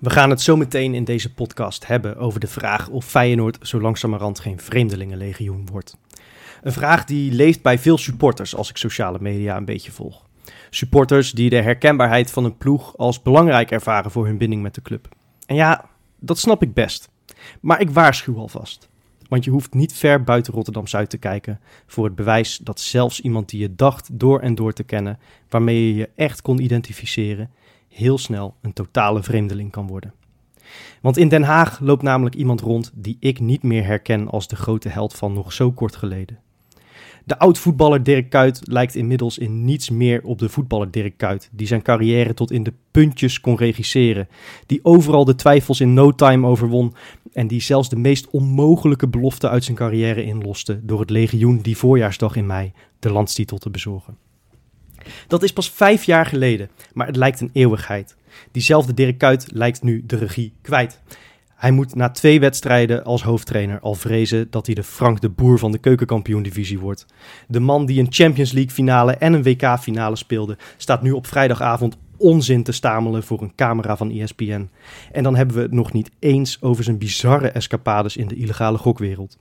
We gaan het zo meteen in deze podcast hebben over de vraag of Feyenoord zo langzamerhand geen vreemdelingenlegioen wordt. Een vraag die leeft bij veel supporters als ik sociale media een beetje volg. Supporters die de herkenbaarheid van een ploeg als belangrijk ervaren voor hun binding met de club. En ja, dat snap ik best. Maar ik waarschuw alvast. Want je hoeft niet ver buiten Rotterdam-Zuid te kijken voor het bewijs dat zelfs iemand die je dacht door en door te kennen, waarmee je je echt kon identificeren, heel snel een totale vreemdeling kan worden. Want in Den Haag loopt namelijk iemand rond die ik niet meer herken als de grote held van nog zo kort geleden. De oud-voetballer Dirk Kuyt lijkt inmiddels in niets meer op de voetballer Dirk Kuyt, die zijn carrière tot in de puntjes kon regisseren, die overal de twijfels in no time overwon en die zelfs de meest onmogelijke belofte uit zijn carrière inloste door het legioen die voorjaarsdag in mei de landstitel te bezorgen. Dat is pas vijf jaar geleden, maar het lijkt een eeuwigheid. Diezelfde Dirk Kuyt lijkt nu de regie kwijt. Hij moet na twee wedstrijden als hoofdtrainer al vrezen dat hij de Frank de Boer van de keukenkampioen-divisie wordt. De man die een Champions League finale en een WK finale speelde, staat nu op vrijdagavond onzin te stamelen voor een camera van ESPN. En dan hebben we het nog niet eens over zijn bizarre escapades in de illegale gokwereld.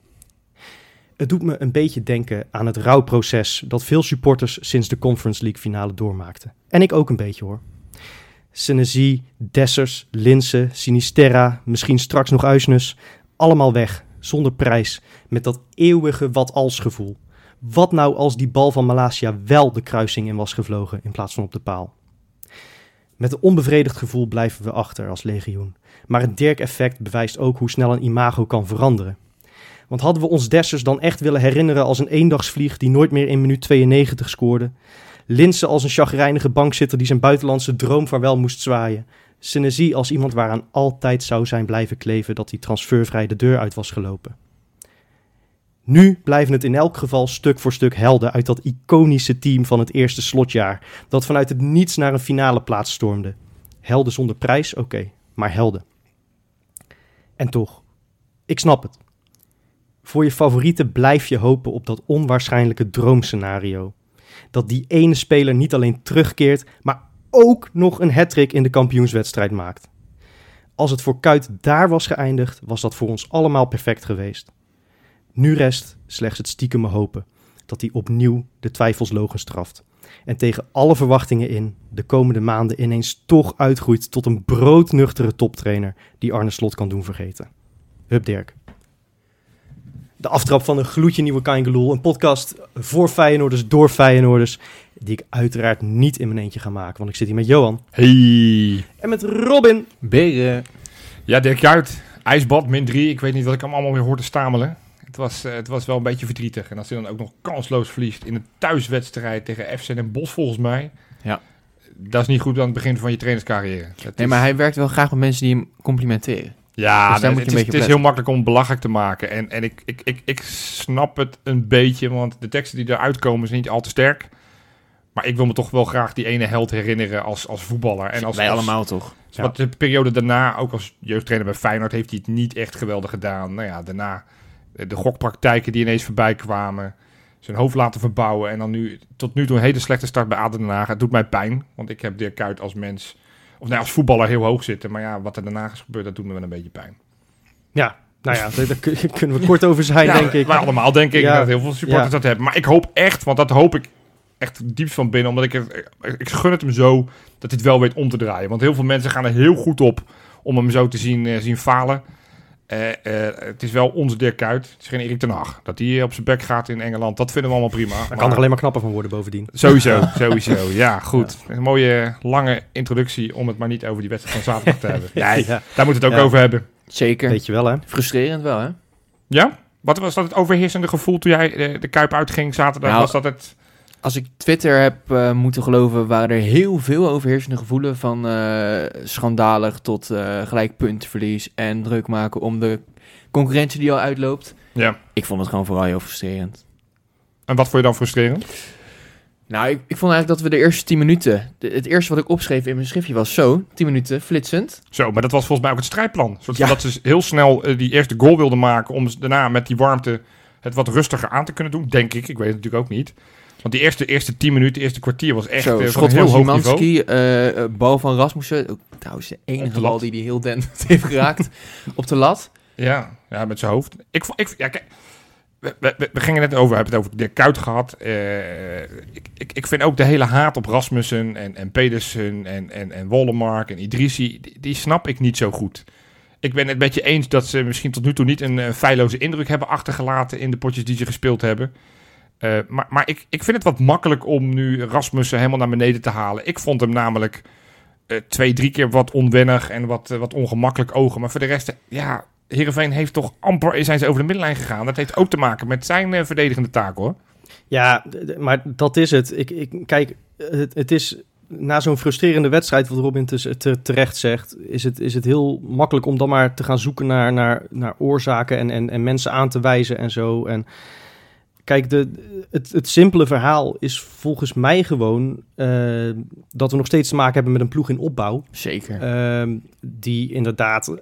Het doet me een beetje denken aan het rouwproces dat veel supporters sinds de Conference League finale doormaakten. En ik ook een beetje hoor. Senesi, Dessers, Linse, Sinisterra, misschien straks nog Uisnes. Allemaal weg, zonder prijs, met dat eeuwige wat-als gevoel. Wat nou als die bal van Malasia wel de kruising in was gevlogen in plaats van op de paal? Met een onbevredigd gevoel blijven we achter als legioen. Maar het Dirk-effect bewijst ook hoe snel een imago kan veranderen. Want hadden we ons Dessers dan echt willen herinneren als een eendagsvlieg die nooit meer in minuut 92 scoorde? Linse als een chagrijnige bankzitter die zijn buitenlandse droom vaarwel moest zwaaien? Senesi als iemand waaraan altijd zou zijn blijven kleven dat hij transfervrij de deur uit was gelopen? Nu blijven het in elk geval stuk voor stuk helden uit dat iconische team van het eerste slotjaar, dat vanuit het niets naar een finale plaats stormde. Helden zonder prijs, oké, maar helden. En toch, ik snap het. Voor je favorieten blijf je hopen op dat onwaarschijnlijke droomscenario. Dat die ene speler niet alleen terugkeert, maar ook nog een hattrick in de kampioenswedstrijd maakt. Als het voor Kuit daar was geëindigd, was dat voor ons allemaal perfect geweest. Nu rest slechts het stiekeme hopen dat hij opnieuw de twijfels logen straft. En tegen alle verwachtingen in de komende maanden ineens toch uitgroeit tot een broodnuchtere toptrainer die Arne Slot kan doen vergeten. Hup Dirk. De aftrap van een gloedje nieuwe Kaingeloel. Een podcast voor Feyenoorders, door Feyenoorders. Die ik uiteraard niet in mijn eentje ga maken. Want ik zit hier met Johan. Hey. En met Robin. Beren. Ja, Dirk Kuyt. IJsbad, min 3. Ik weet niet wat ik hem allemaal weer hoor te stamelen. Het was, eh, het was wel een beetje verdrietig. En als hij dan ook nog kansloos verliest in een thuiswedstrijd tegen FC Den Bosch volgens mij. Ja. Dat is niet goed aan het begin van je trainerscarrière. Dat Nee, is- maar hij werkt wel graag met mensen die hem complimenteren. Ja, Dus daar moet je het, is, het is heel makkelijk om belachelijk te maken. En, en ik, ik, ik, ik snap het een beetje, want de teksten die eruit komen zijn niet al te sterk. Maar ik wil me toch wel graag die ene held herinneren als, als voetballer. En als, Wij als- allemaal toch? Ja. Want de periode daarna, ook als jeugdtrainer bij Feyenoord, heeft hij het niet echt geweldig gedaan. Nou ja, daarna eh, de gokpraktijken die ineens voorbij kwamen. Zijn hoofd laten verbouwen. En dan nu tot nu toe een hele slechte start bij ADO Den Haag. Het doet mij pijn, want ik heb Dirk Kuyt als mens, of nee, als voetballer heel hoog zitten. Maar ja, wat er daarna is gebeurd, dat doet me wel een beetje pijn. Ja, nou ja, daar, daar kun- kunnen we kort over zijn, Ja, denk ik. Wij allemaal denk ik Ja. dat heel veel supporters dat hebben. Maar ik hoop echt, want dat hoop ik echt diepst van binnen. Omdat ik het, ik gun het hem zo dat hij het wel weet om te draaien. Want heel veel mensen gaan er heel goed op om hem zo te zien, eh, zien falen. Eh, eh, het is wel onze Dirk Kuyt. Het is geen Erik ten Hag. Dat hij op zijn bek gaat in Engeland, dat vinden we allemaal prima. Daar Maar- kan er alleen maar knapper van worden bovendien. Sowieso, sowieso. Ja, goed. Een mooie lange introductie om het maar niet over die wedstrijd van zaterdag te hebben. Nee, Ja, daar moet het ook Ja. over hebben. Zeker. weet je wel, hè? Frustrerend wel, hè? Ja? Wat was dat het overheersende gevoel toen jij de Kuip uitging zaterdag? Nou, was dat het... Als ik Twitter heb eh, moeten geloven, waren er heel veel overheersende gevoelens van eh, schandalig tot eh gelijk puntenverlies en druk maken om de concurrentie die al uitloopt. Ja. Ik vond het gewoon vooral heel frustrerend. En wat vond je dan frustrerend? Nou, ik, ik vond eigenlijk dat we de eerste 10 minuten, de- het eerste wat ik opschreef in mijn schriftje was zo, 10 minuten, flitsend. Zo, maar dat was volgens mij ook het strijdplan. Ja. Dat ze heel snel die eerste goal wilden maken om daarna met die warmte het wat rustiger aan te kunnen doen, denk ik. Ik weet het natuurlijk ook niet. Want die eerste, eerste 10 minuten, eerste kwartier was echt zo, eh, van een heel hoog niveau. Zimanski, eh, eh, bal van Rasmussen. Trouwens, de enige bal die hij heel den heeft geraakt op de lat. Ja, ja, met zijn hoofd. Ik, ik, ja, kijk, we, we, we- we gingen net over, we hebben het over de Kuit gehad. Eh, ik, ik, ik vind ook de hele haat op Rasmussen en, en Pedersen en, en, en Wollemark en Idrissi, die, die snap ik niet zo goed. Ik ben het met je eens dat ze misschien tot nu toe niet een eh, feilloze indruk hebben achtergelaten in de potjes die ze gespeeld hebben. Eh, maar maar ik, ik vind het wat makkelijk om nu Rasmussen helemaal naar beneden te halen. Ik vond hem namelijk eh, twee, drie keer wat onwennig en wat, eh, wat ongemakkelijk ogen. Maar voor de rest, ja, Heerenveen heeft toch amper zijn ze over de middenlijn gegaan. Dat heeft ook te maken met zijn verdedigende taak hoor. Ja, maar dat is het. Ik, ik, kijk, het, het is na zo'n frustrerende wedstrijd, wat Robin te, te- terecht zegt, is het, is het heel makkelijk om dan maar te gaan zoeken naar, naar, naar oorzaken en, en, en mensen aan te wijzen en zo. En kijk, de, het, het simpele verhaal is volgens mij gewoon eh, dat we nog steeds te maken hebben met een ploeg in opbouw. Zeker. Ehm, die inderdaad.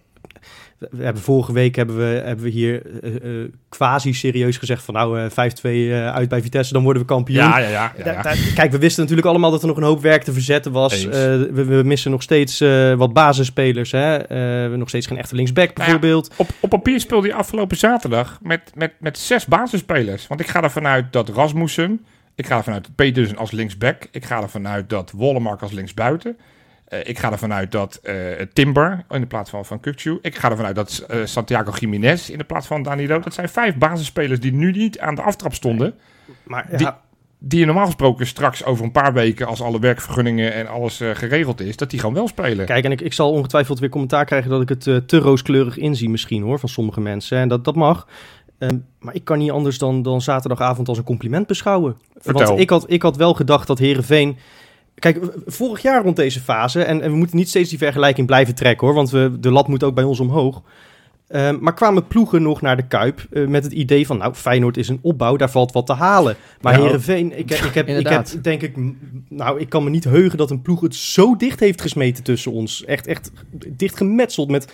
We hebben vorige week hebben we, hebben we hier eh, eh, quasi serieus gezegd van nou eh 5-2 eh, uit bij Vitesse, dan worden we kampioen. Ja, ja, ja. kijk, we wisten natuurlijk allemaal dat er nog een hoop werk te verzetten was. We, we missen nog steeds wat basisspelers. Hè? We hebben nog steeds geen echte linksback Nou bijvoorbeeld. Op, op papier speelde hij afgelopen zaterdag met, met, met zes basisspelers. Want ik ga ervan uit dat Rasmussen, ik ga ervan uit dat Pedersen als linksback, ik ga ervan uit dat Wollemark als linksbuiten. Eh, ik ga ervan uit dat eh, Timber in de plaats van, van Kukcu. Ik ga ervan uit dat eh, Santiago Jiménez in de plaats van Danilo. Dat zijn vijf basisspelers die nu niet aan de aftrap stonden. Maar Die- ja, Die je normaal gesproken straks over een paar weken, als alle werkvergunningen en alles geregeld is, dat die gewoon wel spelen. Kijk, en ik, ik zal ongetwijfeld weer commentaar krijgen dat ik het te rooskleurig inzie misschien hoor, van sommige mensen. En dat, dat mag. Ehm, maar ik kan niet anders dan, dan zaterdagavond als een compliment beschouwen. Vertel. Want ik had, ik had wel gedacht dat Herenveen. Kijk, vorig jaar rond deze fase, en, en we moeten niet steeds die vergelijking blijven trekken hoor, want we, de lat moet ook bij ons omhoog. Ehm, maar kwamen ploegen nog naar de Kuip eh, met het idee van, nou, Feyenoord is een opbouw, daar valt wat te halen. Maar Ja. Herenveen, ik, heb- ik, heb, ik heb denk ik, nou, ik kan me niet heugen dat een ploeg het zo dicht heeft gesmeten tussen ons. Echt, echt dicht gemetseld met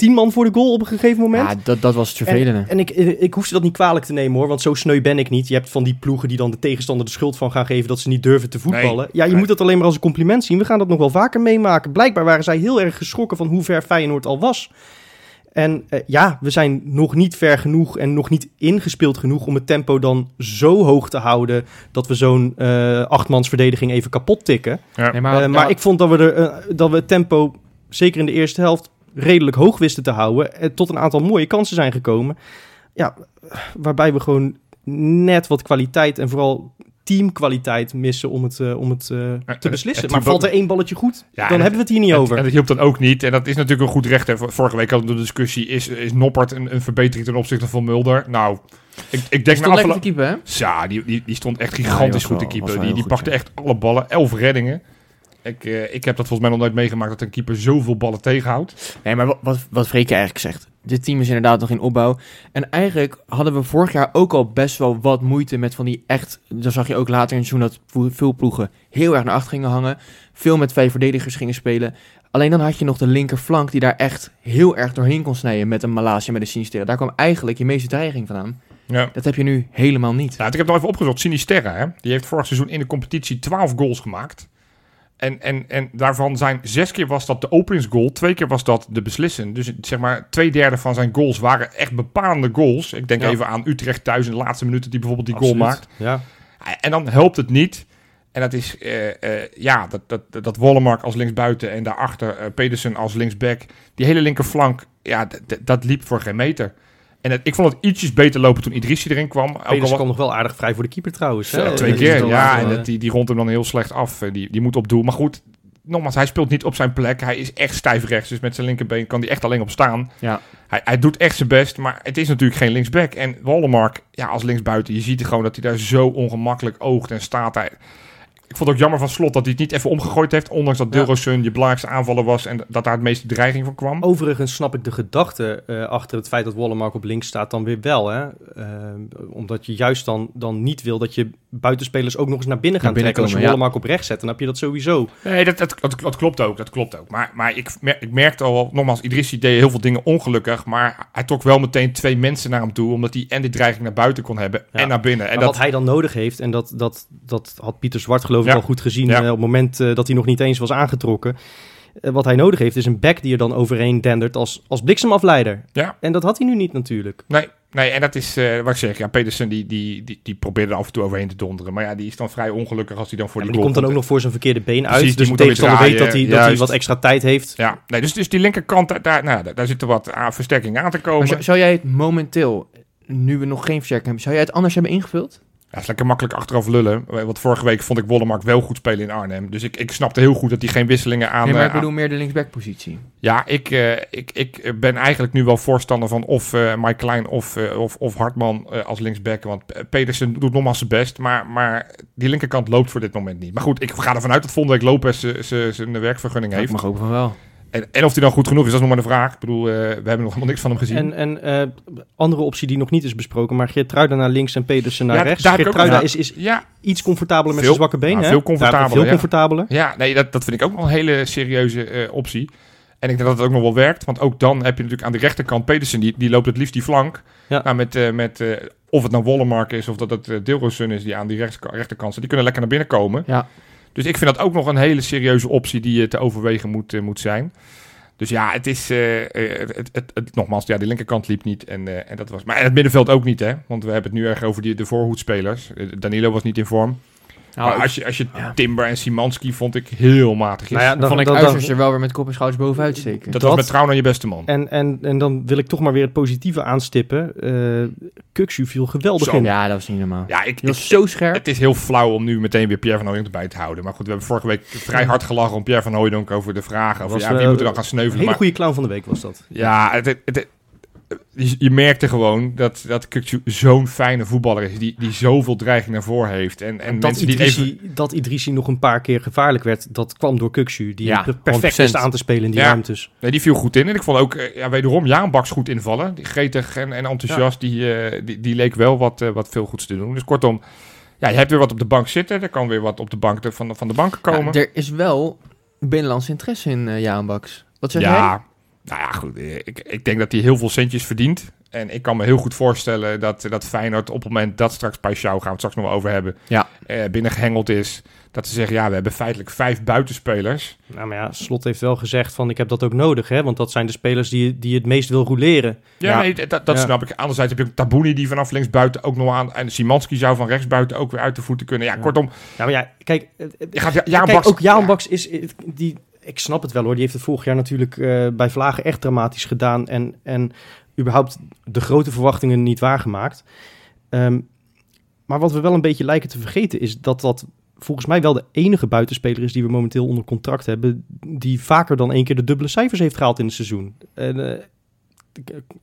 tien man voor de goal op een gegeven moment. Ja, dat, dat was het vervelende. En, en ik, ik hoef ze dat niet kwalijk te nemen hoor, want zo sneu ben ik niet. Je hebt van die ploegen die dan de tegenstander de schuld van gaan geven dat ze niet durven te voetballen. ja, je nee. moet dat alleen maar als een compliment zien. We gaan dat nog wel vaker meemaken. Blijkbaar waren zij heel erg geschrokken van hoe ver Feyenoord al was. En eh, ja, we zijn nog niet ver genoeg en nog niet ingespeeld genoeg om het tempo dan zo hoog te houden dat we zo'n eh achtmansverdediging even kapot tikken. Ja. Nee, Maar, maar, maar ja, ik vond dat we, er, eh, dat we het tempo, zeker in de eerste helft, redelijk hoog wisten te houden. En tot een aantal mooie kansen zijn gekomen. Ja, waarbij we gewoon net wat kwaliteit en vooral teamkwaliteit missen om het, eh, om het eh, en- te beslissen. en maar valt er één balletje goed, Ja, dan en- hebben we het hier niet En- over. En dat hielp dan ook niet. En dat is natuurlijk een goed recht. Hè. Vorige week hadden we de discussie: is, is Noppert een, een verbetering ten opzichte van Mulder? Nou, ik, ik denk stond na lekker te hè? Ja, die, die, die stond echt gigantisch goed te keeper. Die, die pakte ja. echt alle ballen. Elf reddingen. Ik, eh, ik heb dat volgens mij nog nooit meegemaakt dat een keeper zoveel ballen tegenhoudt. Nee, maar wat, wat, Freke eigenlijk zegt. Dit team is inderdaad nog in opbouw. En eigenlijk hadden we vorig jaar ook al best wel wat moeite met van die echt... Dan zag je ook later in het seizoen dat veel ploegen heel erg naar achter gingen hangen. Veel met twee verdedigers gingen spelen. Alleen dan had je nog de linkerflank die daar echt heel erg doorheen kon snijden met een Malaysia met een Sinister. Daar kwam eigenlijk je meeste dreiging vandaan. Ja. Dat heb je nu helemaal niet. Nou, ik heb nog even opgezocht. Sinisterra, hè? die heeft vorig seizoen in de competitie 12 goals gemaakt. En, en, en daarvan zijn zes keer was dat de openingsgoal, twee keer was dat de beslissing. Dus zeg maar twee derde van zijn goals waren echt bepalende goals. Ik denk Ja. even aan Utrecht thuis in de laatste minuten die bijvoorbeeld die goal maakt. Ja. En dan helpt het niet. En dat is, eh, eh, ja, dat, dat, dat Wollemark als linksbuiten en daarachter eh, Pedersen als linksback. Die hele linkerflank, ja, dat liep voor geen meter. En het, ik vond het ietsjes beter lopen toen Idrissi erin kwam. Ook al Pedersen wa- kwam nog wel aardig vrij voor de keeper trouwens. Zo, hè? twee keer, ja. En dat, die, die rond hem dan heel slecht af. Eh, Die, die moet op doel. Maar goed, nogmaals, hij speelt niet op zijn plek. Hij is echt stijf rechts. Dus met zijn linkerbeen kan hij echt alleen op staan. Ja. hij, hij doet echt zijn best, maar het is natuurlijk geen linksback. En Wallenmark, ja, als linksbuiten, je ziet gewoon dat hij daar zo ongemakkelijk oogt en staat. Hij, ik vond het ook jammer van Slot dat hij het niet even omgegooid heeft, ondanks dat Ja. Dilrosun je belangrijkste aanvaller was en dat daar het meeste dreiging van kwam. Overigens snap ik de gedachte eh, achter het feit dat Wallenmark op links staat dan weer wel. Hè? Eh, omdat je juist dan, dan niet wil dat je buitenspelers ook nog eens naar binnen gaan Naar binnen trekken. Als je Wallenmark op rechts zet, dan heb je dat sowieso. Nee, dat, dat, dat, dat klopt ook. Dat klopt ook. Maar, maar ik, mer- ik merkte al, nogmaals, Idrissi deed heel veel dingen ongelukkig. Maar hij trok wel meteen twee mensen naar hem toe. Omdat hij en die dreiging naar buiten kon hebben Ja. en naar binnen. En En dat, wat hij dan nodig heeft, en dat, dat, dat had Pieter Zwart geloof ik Ja. al goed gezien Ja. eh, op het moment eh, dat hij nog niet eens was aangetrokken. Eh, wat hij nodig heeft is een back die er dan overheen dendert als, als bliksemafleider. Ja. En dat had hij nu niet natuurlijk. Nee, nee, en dat is eh, wat ik zeg. Ja, Pedersen die, die, die, die probeerde er af en toe overheen te donderen. Maar ja, die is dan vrij ongelukkig als hij dan voor Ja, maar die komt dan ook nog voor zijn verkeerde been Precies, uit. Dus de moet tegenstander weet dat hij, dat hij wat extra tijd heeft. Ja, nee, dus, dus die linkerkant, daar, daar, nou, daar, daar zit er wat aan versterking aan te Maar komen. zou, zou jij het momenteel, nu we nog geen versterking hebben, zou jij het anders hebben ingevuld? Ja, het is lekker makkelijk achteraf lullen. Want vorige week vond ik Wollemark wel goed spelen in Arnhem. Dus ik, ik snapte heel goed dat hij geen wisselingen aan... nee, maar eh, ik bedoel meer de linksback-positie. Ja, ik, eh, ik, ik ben eigenlijk nu wel voorstander van of eh Mike Klein of, eh, of, of Hartman eh, als linksback. Want Pedersen doet nogmaals zijn best, maar, maar die linkerkant loopt voor dit moment niet. Maar goed, ik ga ervan uit dat volgende week Lopez eh, z'n- zijn werkvergunning Ik heeft. mag ook van wel. En, en of hij dan goed genoeg is, dat is nog maar de vraag. Ik bedoel, eh, we hebben nog helemaal niks van hem gezien. En, en eh, andere optie die nog niet is besproken, maar Geertruida naar links en Pedersen naar Ja, rechts. ook Geertruida nog- is, is ja, iets comfortabeler met Veel- zijn zwakke benen. nou, hè? veel comfortabeler, Ja, veel ja. comfortabeler. ja nee, dat, dat vind ik ook wel een hele serieuze eh, optie. En ik denk dat het ook nog wel werkt. Want ook dan heb je natuurlijk aan de rechterkant Pedersen, die, die loopt het liefst die flank. Ja. Nou, met, met, of het nou Wollemark is of dat het Dilrosun is die aan die rechts, rechterkant zit. Die kunnen lekker naar binnen komen. Ja. Dus ik vind dat ook nog een hele serieuze optie die eh, te overwegen moet, eh, moet zijn. Dus ja, het is eh, eh, het, het, het, nogmaals, ja, de linkerkant liep niet. En, eh, en dat was, maar het middenveld ook niet, hè? Want we hebben het nu erg over die, de voorhoedspelers. Danilo was niet in vorm. Nou, maar als je, als je ja. Timber en Simanski vond ik heel matig. Nou ja, dan vond ik Uivers dan- er wel weer met kop en schouders bovenuit steken. dat, dat- was met trouw naar je beste man. En, en, en dan wil ik toch maar weer het positieve aanstippen. Eh Kuksu viel geweldig Zo. in. Ja, dat was niet normaal. Ja, ik, was zo scherp. het is heel flauw om nu meteen weer Pierre van Hooydonk erbij te houden. Maar goed, we hebben vorige week vrij hard gelachen om Pierre van Hooydonk over de vragen. Over Was, ja, wie eh, moet er dan gaan Een sneuvelen? hele Maar, goede clown van de week was dat. ja, het, het, het- je, je merkte gewoon dat, dat Kukçu zo'n fijne voetballer is. Die, die zoveel dreiging naar voren heeft. En, en dat, mensen die Idrissi, even... dat Idrissi nog een paar keer gevaarlijk werd, dat kwam door Kuksu. Die Ja, per- perfect 100%. is aan te spelen in die Ja. ruimtes. Nee, die viel goed in. En ik vond ook, eh, ja, wederom, Jaan Baks goed invallen. Die gretig en, en enthousiast. Die, eh, die, die leek wel wat, eh, wat veel goeds te doen. Dus kortom, ja, je hebt weer wat op de bank zitten. Er kan weer wat op de bank de- van, de- van de bank komen. Ja, er is wel binnenlands interesse in uh, Jaan Baks. Wat zeg jij? Nou ja, goed. eh, Ik, ik denk dat hij heel veel centjes verdient. En ik kan me heel goed voorstellen dat, dat Feyenoord op het moment dat straks Paixão, gaan we het straks nog wel over hebben, Ja. eh, binnengehengeld is. Dat ze zeggen, ja, we hebben feitelijk vijf buitenspelers. Nou, maar ja, Slot heeft wel gezegd van ik heb dat ook nodig, hè? Want dat zijn de spelers die, die het meest wil roleren. Ja, Ja. Nee, dat, dat Ja. snap ik. Anderzijds heb je ook Tabouni die vanaf linksbuiten ook nog aan... En Simanski zou van rechtsbuiten ook weer uit de voeten kunnen. Ja, Ja. kortom, Ja, maar ja, kijk, eh, eh, je gaat Ja- Jaan kijk Baks... ook Jaan ja. Baks is, die, ik snap het wel hoor, die heeft het vorig jaar natuurlijk eh, bij Vlagen echt dramatisch gedaan en, en überhaupt de grote verwachtingen niet waargemaakt. Ehm, maar wat we wel een beetje lijken te vergeten is dat dat volgens mij wel de enige buitenspeler is die we momenteel onder contract hebben, die vaker dan één keer de dubbele cijfers heeft gehaald in het seizoen. En, eh,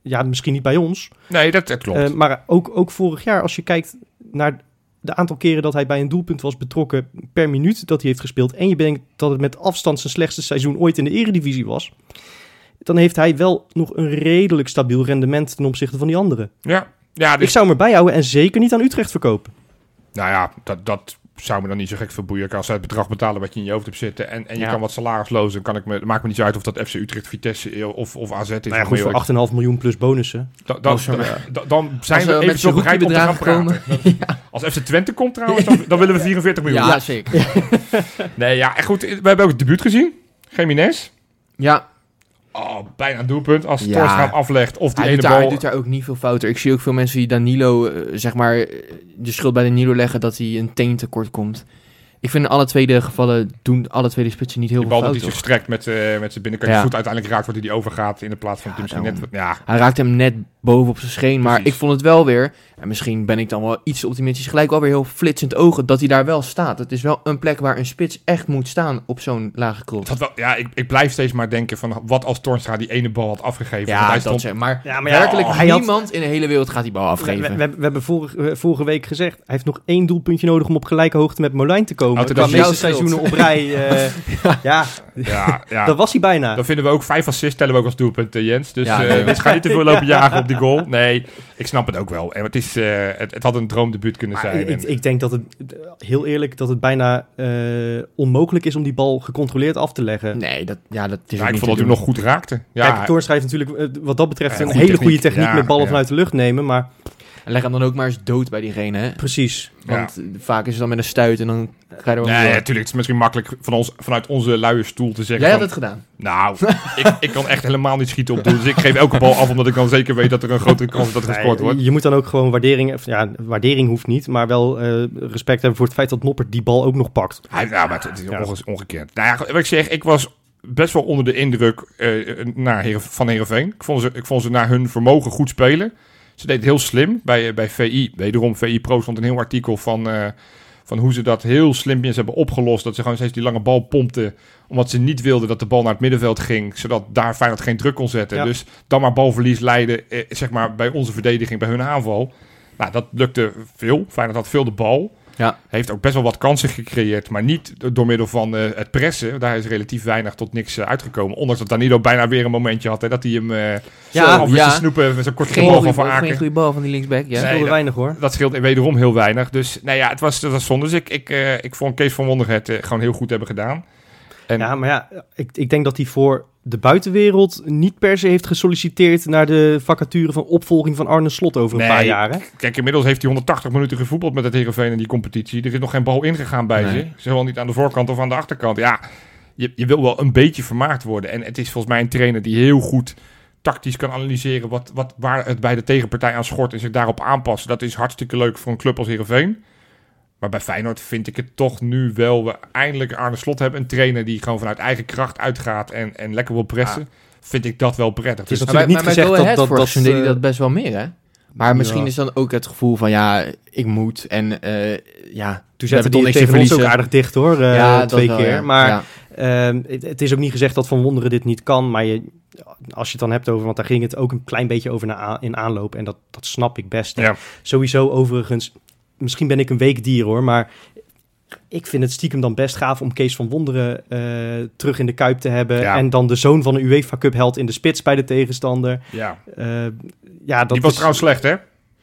ja, misschien niet bij ons, Nee, dat, dat klopt. eh, maar ook, ook vorig jaar, als je kijkt naar de aantal keren dat hij bij een doelpunt was betrokken per minuut dat hij heeft gespeeld. En je bedenkt dat het met afstand zijn slechtste seizoen ooit in de eredivisie was. Dan heeft hij wel nog een redelijk stabiel rendement ten opzichte van die anderen. ja, ja dus, Ik zou hem erbij houden en zeker niet aan Utrecht verkopen. nou ja, dat, dat zou me dan niet zo gek verboeien. Als zij het bedrag betalen wat je in je hoofd hebt zitten... en, en je Ja. kan wat salarisloos... dan kan ik me, maakt me niet zo uit of dat FC Utrecht, Vitesse of, of AZ is. Nou ja, goed, voor 8,5 miljoen plus bonussen. Dan, dan, dan zijn Als we eventueel zo'n bereid om te gaan praten. Als FC Twente komt trouwens, dan, dan willen we 44 miljoen. Ja, zeker. Nee, ja, en goed. We hebben ook het debuut gezien. Jiménez. Ja, Oh, bijna een doelpunt. Als Ja. Hem aflegt of die hij ene doet, daar, hij bal... doet daar ook niet veel fouten. Ik zie ook veel mensen die Danilo, eh, zeg maar, eh, de schuld bij Danilo leggen dat hij een teen tekort komt. Ik vind in alle twee de gevallen doen alle twee de spitsen niet heel Die veel bal dat hij fouten. zich strekt met, eh, met zijn binnenkant Ja. voet uiteindelijk raakt, wordt hij die overgaat in de plaats van Ja, misschien net... daarom. Ja, Hij raakt hem net bovenop zijn scheen. Maar Precies. ik vond het wel weer, en misschien ben ik dan wel iets optimistisch, gelijk wel weer heel flitsend ogen dat hij daar wel staat. Het is wel een plek waar een spits echt moet staan op zo'n lage cross. Wel, ja, ik, ik blijf steeds maar denken van wat als Toornstra die ene bal had afgegeven. Ja, hij dat stond, zeg maar. Ja, maar ja, werkelijk had- niemand in de hele wereld gaat die bal afgeven. we, we hebben vorige, eh, vorige week gezegd, hij heeft nog één doelpuntje nodig om op gelijke hoogte met Molijn te komen. Oh, toen Qua was meeste jouw seizoenen op rij. eh, ja, ja, ja. dat was hij bijna. Dan vinden we ook vijf assists tellen we ook als doelpunt, eh, Jens. Dus Ja, ja, nee. we gaan niet te veel lopen jagen op die goal. Nee, ik snap het ook wel. En het, is, eh, het, het had een droomdebuut kunnen Maar zijn. ik, En- ik denk dat het, heel eerlijk, dat het bijna eh, onmogelijk is om die bal gecontroleerd af te leggen. Nee, dat, ja, dat is ja, ook ik niet vond dat hij nog goed raakte. Ja, Kijk, Toornstra heeft natuurlijk eh, wat dat betreft Ja, een goede hele goede techniek. met ballen ja. vanuit de lucht nemen, maar En leg hem dan ook maar eens dood bij diegene, hè? precies. Want vaak is het dan met een stuit en dan ga je er wel Nee, door. natuurlijk. Het is misschien makkelijk van ons, vanuit onze luie stoel te zeggen. Jij had het gedaan. Nou, ik, ik kan echt helemaal niet schieten op doel. Dus ik geef elke bal af, omdat ik dan zeker weet dat er een grotere kans is dat er gescoord wordt. je moet dan ook gewoon waardering, ja, waardering hoeft niet, maar wel eh, respect hebben voor het feit dat Noppert die bal ook nog pakt. Hij, nou, maar het, het is Ja. onge- ongekend. Nou ja, wat ik zeg, ik was best wel onder de indruk eh, naar Heeren, van Heerenveen. Ik vond, ze, ik vond ze naar hun vermogen goed spelen. Ze deden het heel slim bij, eh, bij VI. Wederom, VI Pro stond een heel artikel van, eh, van hoe ze dat heel slimpjes hebben opgelost. Dat ze gewoon steeds die lange bal pompten. Omdat ze niet wilden dat de bal naar het middenveld ging. Zodat daar Feyenoord geen druk kon zetten. Ja. Dus dan maar balverlies leiden, eh, zeg maar, bij onze verdediging, bij hun aanval. Nou, dat lukte veel. Feyenoord had veel de bal. Ja. Heeft ook best wel wat kansen gecreëerd, maar niet door middel van eh, het pressen. Daar is relatief weinig tot niks eh, uitgekomen. Ondanks dat Danilo bijna weer een momentje had. Hè, dat hij hem eh Ja, ja, of ja. snoepen met zo'n korte Geen bal goede van Van bal, geen Aken. goede bal van die linksback, ja. Nee, dat- weinig hoor. Dat scheelt wederom heel weinig. Dus nou ja, het was, het was zonde. Dus ik, ik, eh, ik vond Kees van Wonder het eh, gewoon heel goed hebben gedaan. En Ja, maar ja, ik, ik denk dat hij voor de buitenwereld niet per se heeft gesolliciteerd naar de vacature van opvolging van Arne Slot over een Nee. paar jaar. hè? kijk, inmiddels heeft hij 180 minuten gevoetbald met het Heerenveen in die competitie. Er is nog geen bal ingegaan bij Nee. ze. Zowel niet aan de voorkant of aan de achterkant. Ja, je, je wil wel een beetje vermaakt worden. En het is volgens mij een trainer die heel goed tactisch kan analyseren wat, wat, waar het bij de tegenpartij aan schort en zich daarop aanpassen. Dat is hartstikke leuk voor een club als Heerenveen. Maar bij Feyenoord vind ik het toch nu wel... We eindelijk Arne Slot hebben. Een trainer die gewoon vanuit eigen kracht uitgaat en, en lekker wil pressen. Vind ik dat wel prettig. Het is Dus bij, niet gezegd dat- dat- dat, seizoen deed hij eh, dat best wel meer, hè? Maar misschien Ja. is dan ook het gevoel van, ja, ik moet en eh, ja... Toen we hebben zette toch hij niks te tegen ons ook verliezen. aardig dicht hoor, eh, ja, dat twee wel, keer. ja. Maar Ja. ehm, het, het is ook niet gezegd dat Van Wonderen dit niet kan. Maar je, als je het dan hebt over, want daar ging het ook een klein beetje over na, in aanloop. En dat, dat snap ik best. Sowieso overigens, misschien ben ik een weekdier hoor, maar ik vind het stiekem dan best gaaf om Kees van Wonderen eh, terug in de Kuip te hebben. Ja. En dan de zoon van een UEFA Cup held in de spits bij de tegenstander. ja. Eh, ja, dat Die was is- trouwens slecht, hè?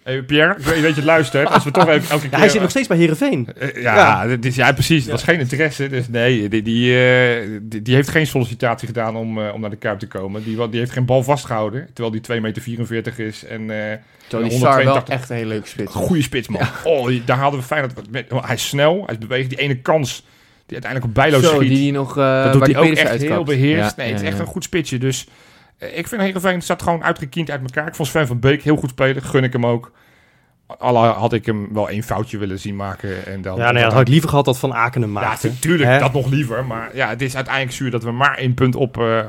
Hey, Pierre, ik weet, je weet je het luistert. Als we toch even elke keer... Ja, hij zit nog steeds bij Herenveen. Eh, ja, Ja. dit is, ja, precies. Het was geen interesse. Dus nee, die, die, eh, die, die heeft geen sollicitatie gedaan om, eh, om naar de Kuip te komen. Die, die heeft geen bal vastgehouden. Terwijl die 2,44 meter is. En eh Ja, wel 182. echt een hele leuke spits. goede spits, man. Oh, die- daar hadden we fijn. Dat, oh, hij is snel, hij is bewegend. Die ene kans die uiteindelijk op Bijlo Zo, schiet. die die nog... eh dat doet hij ook echt heel beheerst. Ja, nee, het is ja, echt ja. een goed spitsje. Dus eh, ik vind Heerenveen staat gewoon uitgekiend uit elkaar. Ik vond Sven van Beek heel goed spelen. Gun ik hem ook. Alle had ik hem wel één foutje willen zien maken. En dan, Ja, nee, dat had ik liever gehad dat Van Aken hem maakte. Ja, natuurlijk, dat nog liever. Maar ja, het is uiteindelijk zuur dat we maar één punt op eh,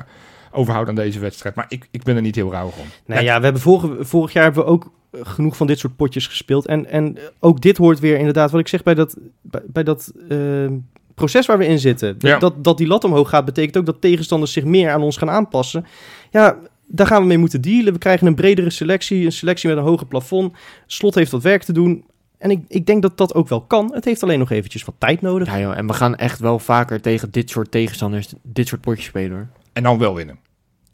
overhouden aan deze wedstrijd. Maar ik, ik ben er niet heel rauw om. Nou ja, we hebben vorige, vorig jaar hebben we ook eh, genoeg van dit soort potjes gespeeld. En, en ook dit hoort weer inderdaad, wat ik zeg bij dat, bij, bij dat eh, proces waar we in zitten. Ja. Dat, dat die lat omhoog gaat, betekent ook dat tegenstanders zich meer aan ons gaan aanpassen. Ja, daar gaan we mee moeten dealen. We krijgen een bredere selectie, een selectie met een hoger plafond. Slot heeft wat werk te doen. En ik, ik denk dat dat ook wel kan. Het heeft alleen nog eventjes wat tijd nodig. Ja, joh, en we gaan echt wel vaker tegen dit soort tegenstanders, dit soort potjes spelen, hoor. En dan wel winnen.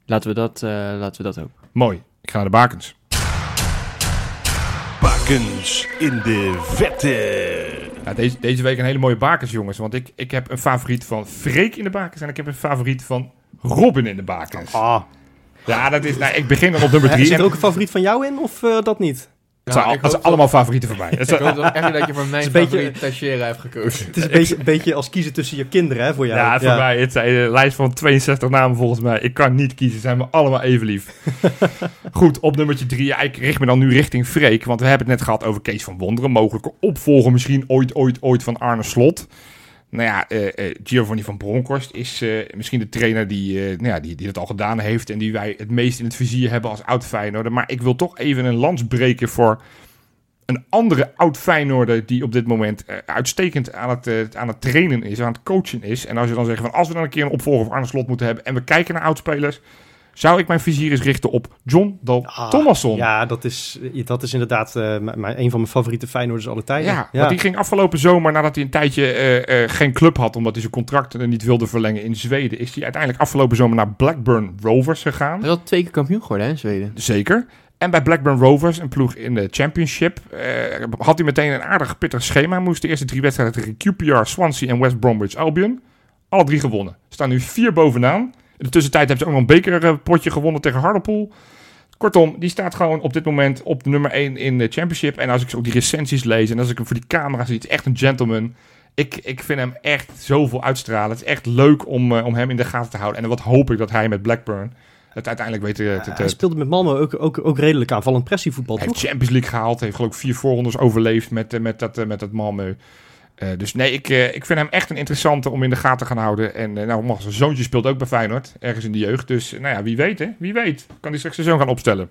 Laten we dat, eh, laten we dat ook. Mooi. Ik ga naar de bakens. Bakens in de vette. Deze, deze week een hele mooie bakens, jongens. Want ik, ik heb een favoriet van Freek in de bakens. En ik heb een favoriet van Robin in de bakens. Ah, Ja, dat is... Nou, ik begin dan op nummer drie. zit er ook een favoriet van jou in of eh, dat niet? Het zijn, al- het zijn allemaal favorieten voor mij. Ik hoop toch echt dat je voor mijn beetje- favoriet Teixeira hebt gekozen. Het is een beetje, een beetje als kiezen tussen je kinderen hè, voor jou. Ja, voor mij. Het zijn een lijst van 62 namen volgens mij. Ik kan niet kiezen. Ze zijn me allemaal even lief. Goed, op nummertje drie. Ja, ik richt me dan nu richting Freek. Want we hebben het net gehad over Kees van Wonderen. Mogelijke opvolger misschien ooit, ooit, ooit van Arne Slot. Nou ja, eh, eh, Giovanni van Bronckhorst is eh, misschien de trainer die, eh, nou ja, die, die het al gedaan heeft en die wij het meest in het vizier hebben als oud Feyenoorder. Maar ik wil toch even een lans breken voor een andere oud Feyenoorder die op dit moment uitstekend aan het, aan het trainen is, aan het coachen is. En als je dan zegt van als we dan een keer een opvolger voor Arne Slot moeten hebben en we kijken naar oudspelers, zou ik mijn vizier eens richten op John Dal Ah, Thomasson. Ja, dat is, dat is inderdaad eh, mijn- een van mijn favoriete Feyenoorders alle tijden. Ja, want die ging afgelopen zomer, nadat hij een tijdje eh, eh, geen club had, omdat hij zijn contract niet wilde verlengen in Zweden, is hij uiteindelijk afgelopen zomer naar Blackburn Rovers gegaan. Hij is al twee keer kampioen geworden hè, in Zweden. Zeker. En bij Blackburn Rovers, een ploeg in de Championship, eh, had hij meteen een aardig pittig schema. Moest de eerste drie wedstrijden tegen QPR, Swansea en West Bromwich Albion. Alle drie gewonnen. Staan nu vier bovenaan. In de tussentijd hebben ze ook nog een bekerpotje gewonnen tegen Hartlepool. Kortom, die staat gewoon op dit moment op de nummer 1 in de Championship. En als ik ook die recensies lees en als ik hem voor die camera zie, het is echt een gentleman. Ik, ik vind hem echt zoveel uitstralen. Het is echt leuk om, eh, om hem in de gaten te houden. En wat hoop ik dat hij met Blackburn het uiteindelijk weet te, te, Hij speelde met Malmö ook, ook, ook redelijk aanvallend pressievoetbal, hij heeft Champions League gehaald. Heeft geloof ik vier voorrondes overleefd met, eh, met, dat, eh, met dat Malmö. Eh, dus nee, ik, eh, ik vind hem echt een interessante om in de gaten te gaan houden. En eh, nou, zijn zoontje speelt ook bij Feyenoord. Ergens in de jeugd. Dus nou ja, wie weet hè. Wie weet. Kan hij straks zijn zoon gaan opstellen.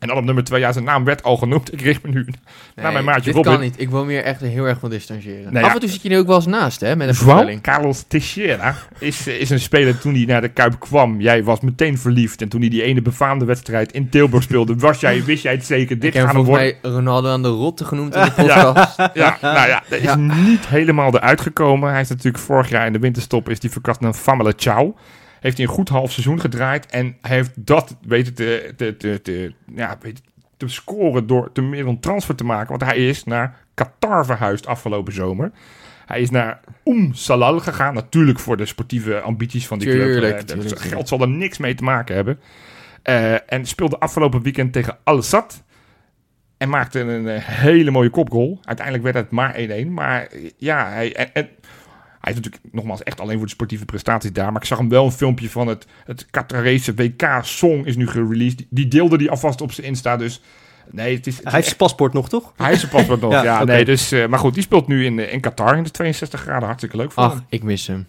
En dan op nummer twee. Ja, zijn naam werd al genoemd. Ik richt me nu naar mijn maatje dit Robin. kan niet. Ik wil meer echt heel erg van distancieren. Nee, Af ja. en toe zit je er ook wel eens naast, hè, met een João. Carlos Teixeira is, eh, is een speler toen hij naar de Kuip kwam. Jij was meteen verliefd. En toen hij die ene befaamde wedstrijd in Tilburg speelde, was jij, wist jij het zeker. Ik Dit hem volgens worden. mij Ronaldo aan de rotte genoemd in de podcast. Ja, nou ja, dat is Ja. niet helemaal eruit gekomen. Hij is natuurlijk vorig jaar in de winterstop is die verkast naar Famele Ciao. Heeft hij een goed half seizoen gedraaid. En hij heeft dat weten te, te, te, te, ja, weten te scoren door te meer een transfer te maken. Want hij is naar Qatar verhuisd afgelopen zomer. Hij is naar Oum Salal gegaan. Natuurlijk voor de sportieve ambities van die Tuurlijk, club. Eh, tuurlijk, geld zal er niks mee te maken hebben. Eh, en speelde afgelopen weekend tegen Al Sadd. En maakte een eh, hele mooie kopgoal. Uiteindelijk werd het maar 1-1. Maar ja, hij, en, en- hij is natuurlijk nogmaals echt alleen voor de sportieve prestaties daar. Maar ik zag hem wel een filmpje van het, het Qatarese WK-song is nu gereleased. Die, die deelde hij alvast op zijn Insta. Dus nee, het is... het is Hij heeft zijn paspoort nog, toch? hij is zijn paspoort nog. Ja, nee, dus, eh, maar goed, die speelt nu in, eh, in Qatar in de 62 graden. Hartstikke leuk voor Ach, hem. ik mis hem.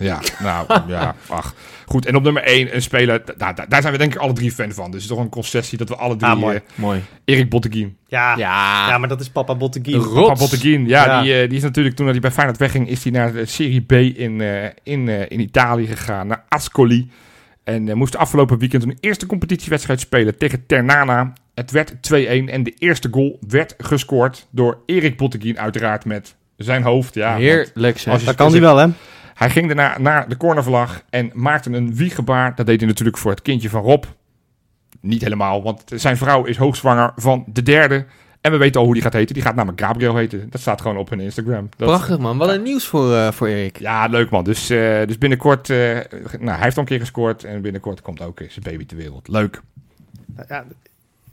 Ja, nou, ja, ach. Goed, en op nummer 1 een speler, da- da- daar zijn we denk ik alle drie fan van. Dus het is toch een concessie dat we alle drie... Ah, mooi. eh, Mooi. Erik Botteguin. Ja, Ja. ja maar dat is papa Botteguin. Papa Botteguin, ja, Ja. Die, eh, die is natuurlijk toen hij bij Feyenoord wegging, is hij naar de Serie B in, eh, in, eh, in Italië gegaan, naar Ascoli. En moest afgelopen weekend een eerste competitiewedstrijd spelen tegen Ternana. Het werd 2-1 en de eerste goal werd gescoord door Erik Botteguin, uiteraard met zijn hoofd. Ja, Heerlijk zeg. als je- Dat kan hij wel, hè? Hij ging daarna naar de cornervlag en maakte een wiegebaar. Dat deed hij natuurlijk voor het kindje van Rob. Niet helemaal, want zijn vrouw is hoogzwanger van de derde. En we weten al hoe die gaat heten. Die gaat namelijk Gabriel heten. Dat staat gewoon op hun Instagram. Dat, Prachtig man, wat een nieuws voor, eh, voor Erik. Ja, leuk man. Dus, eh, dus binnenkort... eh, nou, hij heeft al een keer gescoord. En binnenkort komt ook zijn baby ter wereld. Leuk. Ja,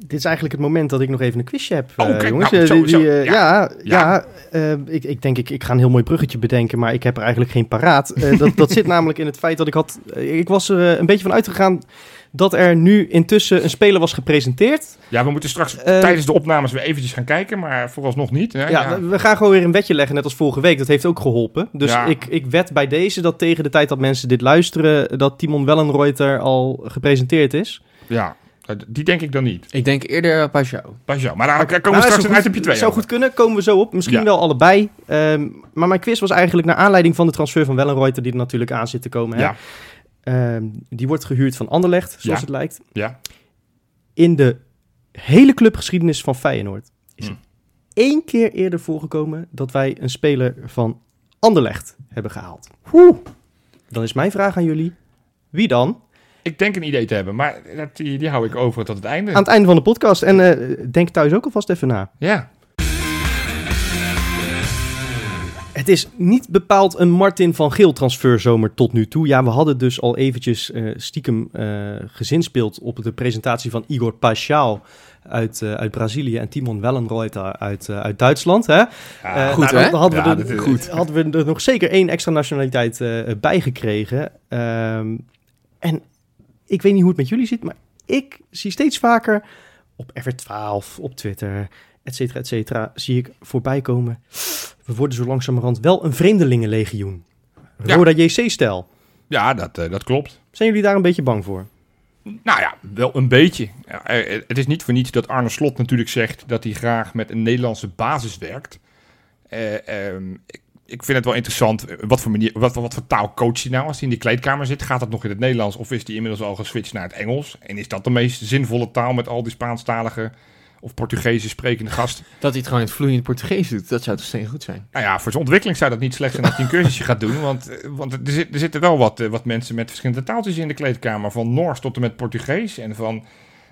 dit is eigenlijk het moment dat ik nog even een quizje heb, Oh, eh, kijk, jongens. nou, Eh, zo- die- die, zo, eh, ja. ja, ja, Ja. ik, ik denk ik, ik ga een heel mooi bruggetje bedenken, maar ik heb er eigenlijk geen paraat. Dat, dat zit namelijk in het feit dat ik had... ik was er een beetje van uitgegaan dat er nu intussen een speler was gepresenteerd. Ja, we moeten straks tijdens de opnames weer eventjes gaan kijken. Maar vooralsnog niet. Hè? Ja, we- we gaan gewoon weer een wetje leggen, net als vorige week. Dat heeft ook geholpen. Dus Ja. ik, ik wed bij deze dat tegen de tijd dat mensen dit luisteren, dat Timon Wellenreuter al gepresenteerd is. ja, die denk ik dan niet. Ik denk eerder Pajou. Pas jou. Maar daar komen we Nou, straks een goed- itemje 2 Zou goed kunnen, komen we zo op. Misschien Ja. wel allebei. Ehm, maar mijn quiz was eigenlijk naar aanleiding van de transfer van Wellenreuter, die er natuurlijk aan zit te komen. Hè? Ja, Ehm, die wordt gehuurd van Anderlecht, zoals Ja. het lijkt. ja. In de hele clubgeschiedenis van Feyenoord is Hm. het één keer eerder voorgekomen dat wij een speler van Anderlecht hebben gehaald. Dan is mijn vraag aan jullie, wie dan? Ik denk een idee te hebben, maar dat, die, die hou ik over tot het einde. Aan het einde van de podcast. En eh, denk thuis ook alvast even na. Ja, Het is niet bepaald een Martin van Geel transferzomer tot nu toe. Ja, we hadden dus al eventjes eh, stiekem eh gezinspeeld op de presentatie van Igor Paixão uit, uit Brazilië en Timon Wellenreuter uit, uit Duitsland. Hè? Ja, goed, nou, hè? dan hadden, we er, goed. hadden we er nog zeker één extra nationaliteit eh bij gekregen. Ehm, en ik weet niet hoe het met jullie zit, maar ik zie steeds vaker op Ever12, op Twitter et cetera, et cetera, zie ik voorbij komen. We worden zo langzamerhand wel een vreemdelingenlegioen. Ja. Roda JC-stijl. Ja, dat, eh, dat klopt. Zijn jullie daar een beetje bang voor? Nou ja, wel een beetje. Ja, eh, het is niet voor niets dat Arne Slot natuurlijk zegt dat hij graag met een Nederlandse basis werkt. Eh, ehm, ik, ik vind het wel interessant. eh, Wat voor, manier, wat, wat voor taal coacht hij nou als hij in die kleedkamer zit? Gaat dat nog in het Nederlands of is hij inmiddels al geswitcht naar het Engels? En is dat de meest zinvolle taal met al die Spaanstalige of Portugese sprekende gasten? Dat hij het gewoon in het vloeiend Portugees doet, dat zou toch steen goed zijn. Nou ja, voor zijn ontwikkeling zou dat niet slecht zijn als hij een cursusje gaat doen. Want, eh, want er, zit, er zitten wel wat, eh, wat mensen met verschillende taaltjes in de kleedkamer. Van Noors tot en met Portugees. En van,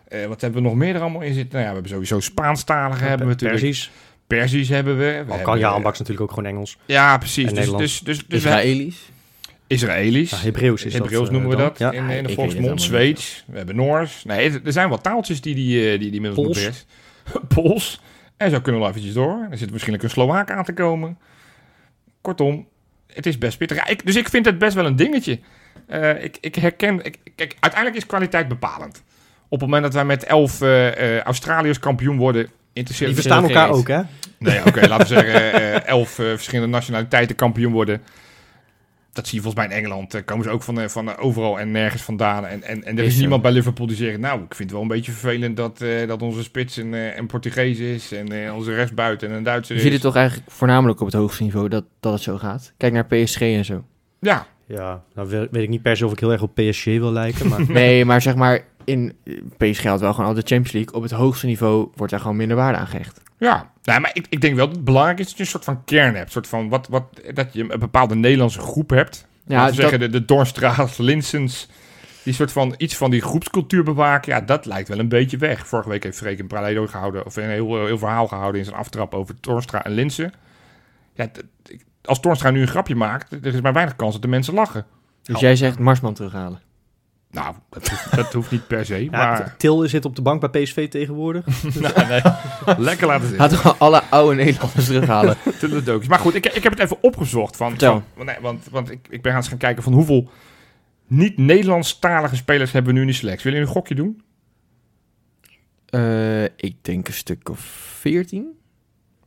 eh, wat hebben we nog meer er allemaal in zitten? Nou ja, we hebben sowieso Spaanstalige hebben we natuurlijk. Persisch. Persisch hebben we. we Al kan hebben- je aanbaks natuurlijk ook gewoon Engels. Ja, precies. En Dus, dus, dus, dus we- Israëlisch. Israëlisch. Ja, Hebreeuws is Hebreeuws dat, eh, noemen we dan. dat Ja. in, Ah, in de volksmond. Zweeds. We hebben Noors. Nee, er- zijn wat taaltjes die die, eh, die, die inmiddels Pools. beheerst. Pools. En zo kunnen we wel eventjes door. Er zit waarschijnlijk een Slovaak aan te komen. Kortom, het is best pittig. Ja, ik, dus ik vind het best wel een dingetje. Eh, ik, ik herken... Ik, kijk, uiteindelijk is kwaliteit bepalend. Op het moment dat wij met elf eh, eh, Australiërs kampioen worden... Interesseert Die verstaan elkaar ook, hè? Nee, oké, laten we zeggen eh, elf eh, verschillende nationaliteiten kampioen worden. Dat zie je volgens mij in Engeland. eh, komen ze ook van, van overal en nergens vandaan. En, en, en er Is niemand bij Liverpool die zegt... Nou, ik vind het wel een beetje vervelend dat, eh, dat onze spits een, eh, een Portugees is... en eh, onze rechtsbuiten een Duitser Je is. ziet het toch eigenlijk voornamelijk op het hoogste niveau dat, dat het zo gaat. Kijk naar PSG en zo. Ja, Ja, nou we- weet ik niet per se of ik heel erg op PSG wil lijken, maar... Nee, maar zeg maar, in PSG had wel gewoon al de Champions League. Op het hoogste niveau wordt daar gewoon minder waarde aan gehecht. ja. Nou, maar ik, ik denk wel dat het belangrijk is dat je een soort van kern hebt. Een soort van wat, wat, dat je een bepaalde Nederlandse groep hebt. Ja, dat- zeggen, de, de Dornstraat, Linsens... Die soort van iets van die groepscultuur bewaken, ja, dat lijkt wel een beetje weg. Vorige week heeft Freek een parallel gehouden, of een heel, heel verhaal gehouden in zijn aftrap over Torstra en Linsen. Ja, als Torstra nu een grapje maakt, er is maar weinig kans dat de mensen lachen. Dus Oh. jij zegt Marsman terughalen. Nou, dat hoeft, dat hoeft niet per se, Ja, maar Til zit op de bank bij PSV tegenwoordig. Nou, nee, lekker laten zitten. Laten we alle oude Nederlanders terughalen. Maar goed, ik, ik heb het even opgezocht. Van, nee, want want ik, ik ben gaan eens gaan kijken van hoeveel niet-Nederlandstalige spelers hebben we nu in de selectie. Willen jullie een gokje doen? Eh, ik denk een stuk of 14.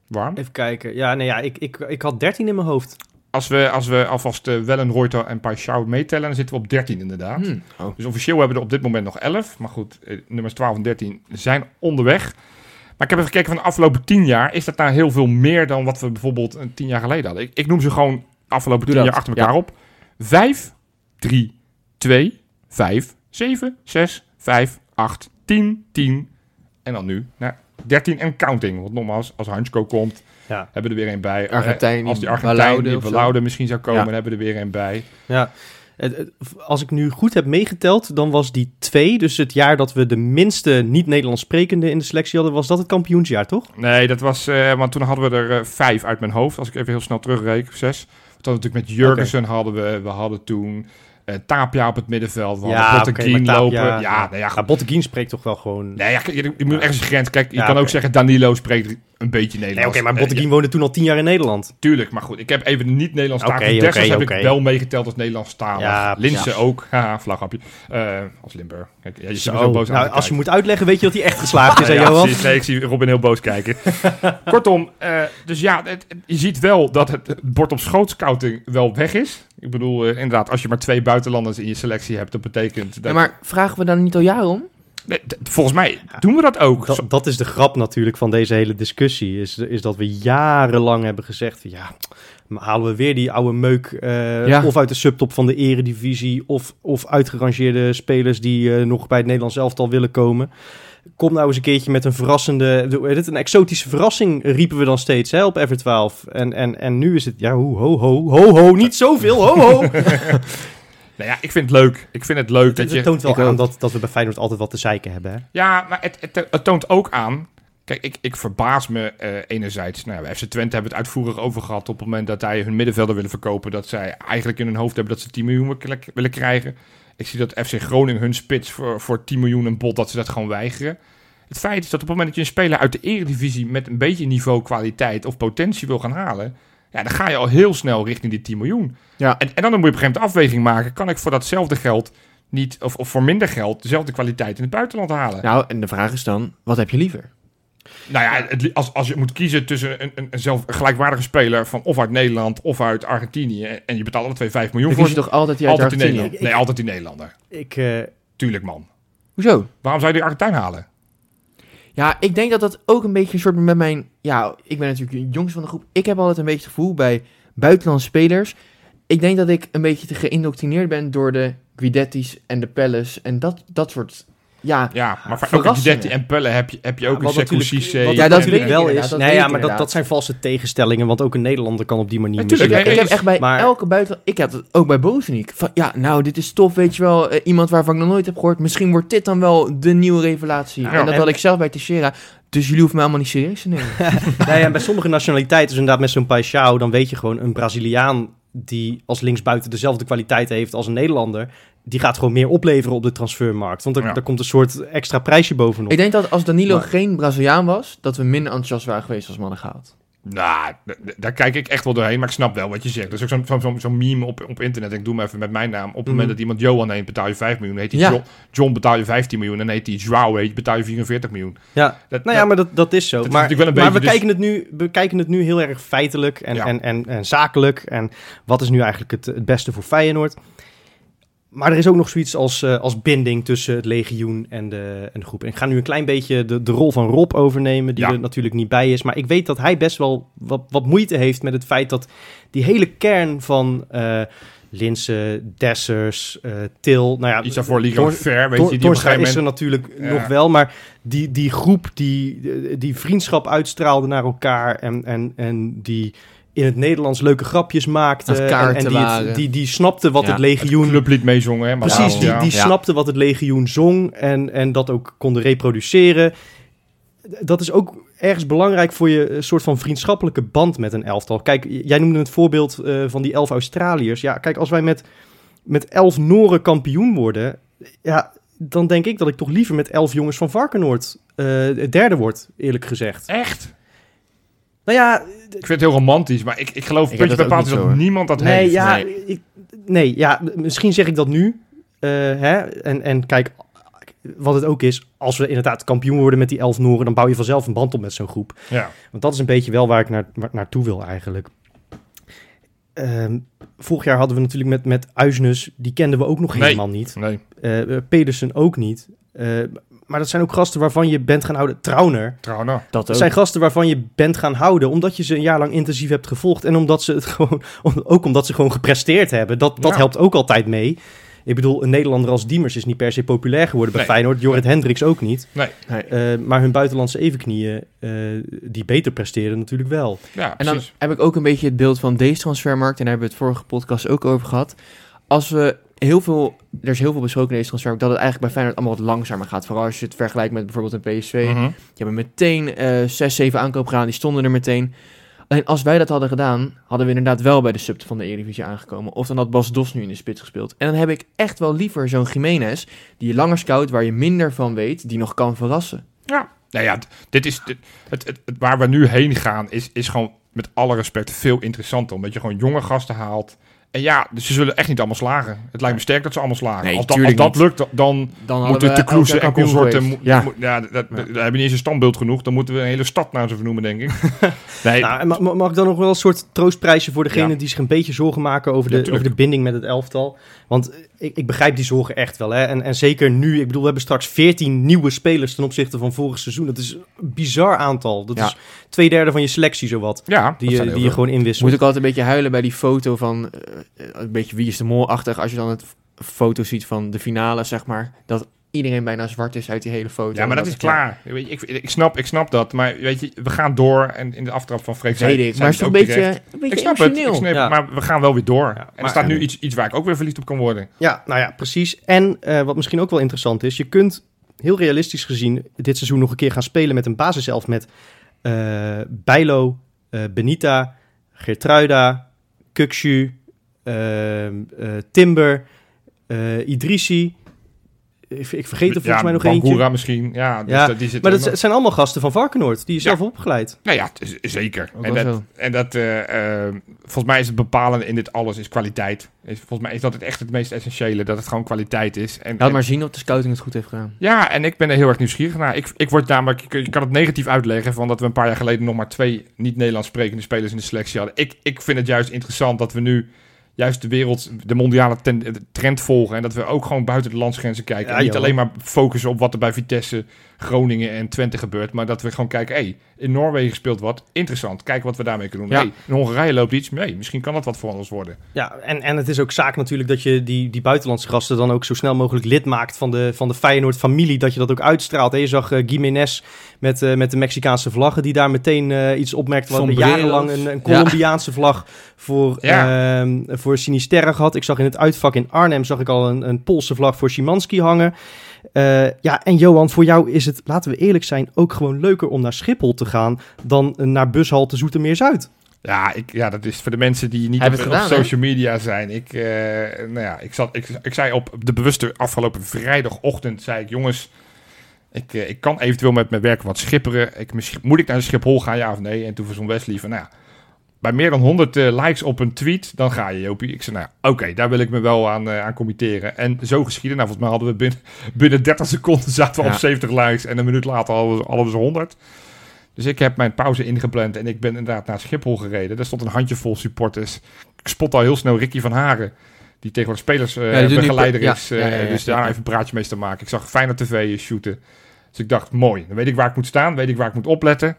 Warm. Even kijken. Ja, nee, ja, ik, ik, ik had 13 in mijn hoofd. Als we, als we alvast uh, Wellenreuter en Paixão meetellen, dan zitten we op 13 inderdaad. Hmm. Oh. Dus officieel hebben we er op dit moment nog 11. Maar goed, eh, nummers 12 en 13 zijn onderweg. Maar ik heb even gekeken van de afgelopen 10 jaar. Is dat nou heel veel meer dan wat we bijvoorbeeld een 10 jaar geleden hadden? Ik, ik noem ze gewoon afgelopen Doe 10 dat, jaar achter elkaar op. 5, 3, 2, 5, 7, 6, 5, 8, 10, 10. En dan nu naar 13 en counting. Want nogmaals, als Hansko komt, Ja. hebben we er weer een bij. Argentijn, Eh, als die Argentijn, die. Balaude misschien zou komen, Ja. hebben we er weer een bij. Ja. Als ik nu goed heb meegeteld, dan was die twee, dus het jaar dat we de minste niet-Nederlands sprekende in de selectie hadden, was dat het kampioensjaar, toch? Nee, dat was, eh, want toen hadden we er eh, vijf uit mijn hoofd. Als ik even heel snel terugreken, zes. Dan natuurlijk met Jurgensen hadden we, we hadden toen eh Tapia op het middenveld. We Botteguin maar lopen. Tapia- ja, nou ja. Ja, Botteguin spreekt toch wel gewoon... Nee, ja, je, je moet ergens een grens. Kijk, je Ja, kan ook zeggen Danilo spreekt een beetje Nee, Nederlands. oké, maar Eh, Botteguin woonde toen al tien jaar in Nederland. tuurlijk, maar goed. Ik heb even de niet-Nederlands taal. Okay, heb ik wel meegeteld als Nederlands taal. Ja, Linse ook. Haha, vlaghapje. Eh, als Limburg. Kijk, ja, je ziet boos aan nou, als je moet uitleggen, weet je dat hij echt geslaagd is, hè, Ja, Johan? precies. Nee, ik zie Robin heel boos kijken. Kortom, eh, dus ja, het- je ziet wel dat het bord op schoot scouting wel weg is. Ik bedoel, eh, inderdaad, als je maar twee buitenlanders in je selectie hebt, dat betekent... Dat, Ja, maar vragen we dan niet al jaren om? Volgens mij doen we dat ook. Dat, dat is de grap natuurlijk van deze hele discussie. Is, is dat we jarenlang hebben gezegd: van, ja, maar halen we weer die oude meuk. eh, Ja. Of uit de subtop van de Eredivisie. Of, of uitgerangeerde spelers die eh, nog bij het Nederlands elftal willen komen. Kom nou eens een keertje met een verrassende. het, Een exotische verrassing riepen we dan steeds hè, op F12. En, en, en nu is het. Ja, ho, ho, ho, ho, ho. Niet zoveel, ho, ho. Nou ja, ik vind het leuk. Ik vind het leuk Het, dat het je... toont wel aan dat, dat we bij Feyenoord altijd wat te zeiken hebben. Hè? Ja, maar het, het, het toont ook aan... Kijk, ik, ik verbaas me eh, enerzijds... Nou, ja, FC Twente hebben het uitvoerig over gehad... op het moment dat zij hun middenvelder willen verkopen... dat zij eigenlijk in hun hoofd hebben dat ze 10 miljoen willen- willen krijgen. Ik zie dat FC Groningen hun spits voor, voor 10 miljoen een bod... dat ze dat gewoon weigeren. Het feit is dat op het moment dat je een speler uit de eredivisie... met een beetje niveau kwaliteit of potentie wil gaan halen... ja, dan ga je al heel snel richting die 10 miljoen. Ja. En, en dan moet je op een gegeven moment afweging maken... kan ik voor datzelfde geld niet... of, of voor minder geld dezelfde kwaliteit in het buitenland halen? Nou, en de vraag is dan, wat heb je liever? Nou ja, het, als, als je moet kiezen tussen een, een, een zelf een gelijkwaardige speler van of uit Nederland of uit Argentinië en je betaalt alle twee 5 miljoen Dan voor, kies je toch altijd die uit altijd Argentinië? Nederland. Nee, altijd die Nederlander. Ik, eh, Tuurlijk, man. Hoezo? Waarom zou je die Argentijn halen? Ja, ik denk dat dat ook een beetje een soort met mijn... Ja, ik ben natuurlijk de jongste van de groep. Ik heb altijd een beetje het gevoel bij buitenlandse spelers... Ik denk dat ik een beetje te geïndoctrineerd ben door de Guidetti's en de Pelles en dat, dat soort... Ja, Ja, maar voor elke verrassingen. Detti en Pelle heb je, heb je ook een wat Sekou Cissé. Ja, dat natuurlijk weet ik wel is. dat Nee, ja, maar dat, dat zijn valse tegenstellingen, want ook een Nederlander kan op die manier Natuurlijk, ik, nee, ik heb echt bij maar- elke buitenland... Ik heb het ook bij Bozeniek. Van, ja, nou, dit is tof, weet je wel. eh, iemand waarvan ik nog nooit heb gehoord. Misschien wordt dit dan wel de nieuwe revelatie. Ja. en dat En- had ik zelf bij Teixeira. Dus jullie hoeven mij allemaal niet serieus te nemen. Nou ja, bij sommige nationaliteiten, dus inderdaad met zo'n Paixão, dan weet je gewoon een Braziliaan die als linksbuiten dezelfde kwaliteiten heeft als een Nederlander, die gaat gewoon meer opleveren op de transfermarkt. Want er, Ja. er komt een soort extra prijsje bovenop. ik denk dat als Danilo Maar- geen Braziliaan was... dat we minder enthousiast waren geweest als mannen gehaald. Nou, daar kijk ik echt wel doorheen, maar ik snap wel wat je zegt. Er is ook zo'n meme op, op internet, ik doe hem even met mijn naam. Op het moment Mhm. dat iemand Johan neemt, betaal je 5 miljoen. Heet hij Ja. John, John, betaal je 15 miljoen. En heet hij Joao, heet, betaal je 44 miljoen. Ja, Dat, nou ja, maar dat, dat is zo. dat maar natuurlijk wel een maar we, beetje, kijken het nu, we kijken het nu heel erg feitelijk en, Ja. en, en, en zakelijk. En wat is nu eigenlijk het, het beste voor Feyenoord? Maar er is ook nog zoiets als, eh, als binding tussen het legioen en de, en de groep. En ik ga nu een klein beetje de, de rol van Rob overnemen, die Ja. er natuurlijk niet bij is. Maar ik weet dat hij best wel wat, wat moeite heeft met het feit dat die hele kern van eh Linse, Dessers, eh, Til... Nou ja, Iets daarvoor Liga Tor- Ver, weet je, die Torstra gegeven is er moment... natuurlijk Ja. nog wel, maar die, die groep die, die vriendschap uitstraalde naar elkaar en, en, en die in het Nederlands leuke grapjes maakte het en, die, het- waren. die, die snapte wat Ja, het legioen... clublied meezongen, hè. maar Precies, die, die Ja. snapte wat het legioen zong en, en dat ook konden reproduceren. Dat is ook ergens belangrijk voor je een soort van vriendschappelijke band met een elftal. Kijk, jij noemde het voorbeeld eh, van die elf Australiërs. Ja, kijk, als wij met, met elf Noren kampioen worden, ja, dan denk ik dat ik toch liever met elf jongens van Varkenoord eh, derde word, eerlijk gezegd. Echt? Nou ja, Ik vind het heel romantisch, maar ik, ik geloof Ik puntje bij dat paal ook dat hoor. niemand dat nee, heeft. ja, nee. Ik, nee, ja, misschien zeg ik dat nu. eh, hè? En, en kijk, wat het ook is, als we inderdaad kampioen worden met die elf Noren, dan bouw je vanzelf een band op met zo'n groep. Ja. Want dat is een beetje wel waar ik naar, waar, naartoe wil eigenlijk. Ehm, vorig jaar hadden we natuurlijk met, met Uisnes, die kenden we ook nog Nee. helemaal niet. Nee. Eh Pedersen ook niet. Eh, maar dat zijn ook gasten waarvan je bent gaan houden. Trauner. Nou. Dat zijn gasten waarvan je bent gaan houden. Omdat je ze een jaar lang intensief hebt gevolgd. En omdat ze het gewoon. Ook omdat ze gewoon gepresteerd hebben. Dat, dat Ja. helpt ook altijd mee. Ik bedoel, een Nederlander als Diemers is niet per se populair geworden bij Nee. Feyenoord. Jorrit Hendricks ook niet. Nee. Eh, maar hun buitenlandse evenknieën, eh, die beter presteren, natuurlijk wel. Ja, En dan precies. heb ik ook een beetje het beeld van deze transfermarkt. En daar hebben we het vorige podcast ook over gehad. Als we heel veel... Er is heel veel besproken in deze transfermarkt... dat het eigenlijk bij Feyenoord allemaal wat langzamer gaat. Vooral als je het vergelijkt met bijvoorbeeld een PSV. Mhm. Die hebben meteen eh zes, zeven aankopen gedaan. Die stonden er meteen. Alleen als wij dat hadden gedaan... hadden we inderdaad wel bij de sub van de Eredivisie aangekomen. Of dan had Bas Dos nu in de spits gespeeld. En dan heb ik echt wel liever zo'n Jiménez... die je langer scout, waar je minder van weet... die nog kan verrassen. Ja. Nou ja, dit is dit- het, het, het- waar we nu heen gaan, is, is gewoon met alle respect veel interessanter. Omdat je gewoon jonge gasten haalt. En ja, dus ze zullen echt niet allemaal slagen. Het lijkt me sterk dat ze allemaal slagen. Nee, als, dat, als tuurlijk dat niet. lukt, dan moeten we de jaar en consorten... mo- Ja. mo- ja, dat, daar hebben we niet eens een standbeeld genoeg. Dan moeten we een hele stad naar ze vernoemen, denk ik. nee, Nou, mag ik dan nog wel een soort troostprijsje voor degene Ja. die zich een beetje zorgen maken over de, over de binding met het elftal? Want ik, ik begrijp die zorgen echt wel. Hè? En, en zeker nu, ik bedoel, we hebben straks 14 nieuwe spelers ten opzichte van vorig seizoen. Dat is een bizar aantal. Dat Ja. is twee derde van je selectie, zowat. ja, Die, je, die je gewoon Moet inwisselt. ik altijd een beetje huilen bij die foto van... eh, een beetje wie is de mol-achtig. Als je dan het foto ziet van de finale, zeg maar. Dat iedereen bijna zwart is uit die hele foto. Ja, maar dat is klaar. Weet je, ik, ik, snap, ik snap dat. Maar weet je, we gaan door. En in de aftrap van Freek zei- ik. Maar het is een beetje, een beetje Ik snap het, ik snap Ja. het, maar we gaan wel weer door. en er maar- staat nu iets, iets waar ik ook weer verliefd op kan worden. Ja, nou ja, precies. En eh, wat misschien ook wel interessant is, je kunt heel realistisch gezien dit seizoen nog een keer gaan spelen met een basiself met eh Bijlo, eh, Benita, Geertruida, Kukshu, eh, Timber, Idrissi, ik, ik vergeet er volgens ja, mij nog Bangura eentje. misschien. Ja, dus Ja, dat, die zit Maar dat zijn allemaal gasten van Varkenoord, die je zelf Ja. opgeleid. Nou ja, zeker. Ook En dat, en dat eh, eh, volgens mij is het bepalende in dit alles is kwaliteit. Is, volgens mij is dat het echt het meest essentiële, dat het gewoon kwaliteit is. En, Laat en- maar zien of de scouting het goed heeft gedaan. ja, en ik ben er heel erg nieuwsgierig naar. Ik, ik word namelijk, ik, ik kan het negatief uitleggen van dat we een paar jaar geleden nog maar twee niet-Nederlands sprekende spelers in de selectie hadden. Ik, ik vind het juist interessant dat we nu juist de wereld, de mondiale ten- de trend volgen. En dat we ook gewoon buiten de landsgrenzen kijken. Ja, en niet joh. alleen maar focussen op wat er bij Vitesse, Groningen en Twente gebeurt. Maar dat we gewoon kijken, hé, hey, in Noorwegen speelt wat. Interessant, kijk wat we daarmee kunnen doen. Ja. Hey, in Hongarije loopt iets. Nee, misschien kan dat wat voor ons worden. Ja, en, en het is ook zaak natuurlijk dat je die, die buitenlandse gasten dan ook zo snel mogelijk lid maakt van de, van de Feyenoord-familie. Dat je dat ook uitstraalt. Je zag uh, Jiménez met, eh, met de Mexicaanse vlaggen die daar meteen eh, iets opmerkte. We jarenlang een, een Colombiaanse vlag voor, Ja. ehm, voor Sinisterra gehad. Ik zag in het uitvak in Arnhem zag ik al een, een Poolse vlag voor Szymanski hangen. Eh, ja, en Johan, voor jou is het, laten we eerlijk zijn, ook gewoon leuker om naar Schiphol te gaan dan naar bushalte Zoetermeer-Zuid. Ja, ik, ja, dat is voor de mensen die niet op, social media zijn. Ik, eh, nou ja, ik, zat, ik, ik zei op de bewuste afgelopen vrijdagochtend, zei ik, jongens, ik, eh, ik kan eventueel met mijn werk wat schipperen. Ik, misschien- moet ik naar Schiphol gaan, ja of nee? En toen verzon Wesley van, nou ja, bij meer dan 100 eh, likes op een tweet, dan ga je, Jopie. Ik zei, nou oké, daar wil ik me wel aan, eh, aan committeren. En zo geschieden. Nou, volgens mij hadden we binnen, binnen 30 seconden zaten we Ja. op 70 likes en een minuut later hadden we, hadden we ze 100. Dus ik heb mijn pauze ingepland en ik ben inderdaad naar Schiphol gereden. Daar stond een handjevol supporters. Ik spot al heel snel Ricky van Haren, die tegenwoordig spelersbegeleider is. eh, ja, ja, dus daar even een praatje mee te maken. Ik zag Feyenoord TV shooten. Dus ik dacht, mooi. Dan weet ik waar ik moet staan, weet ik waar ik moet opletten.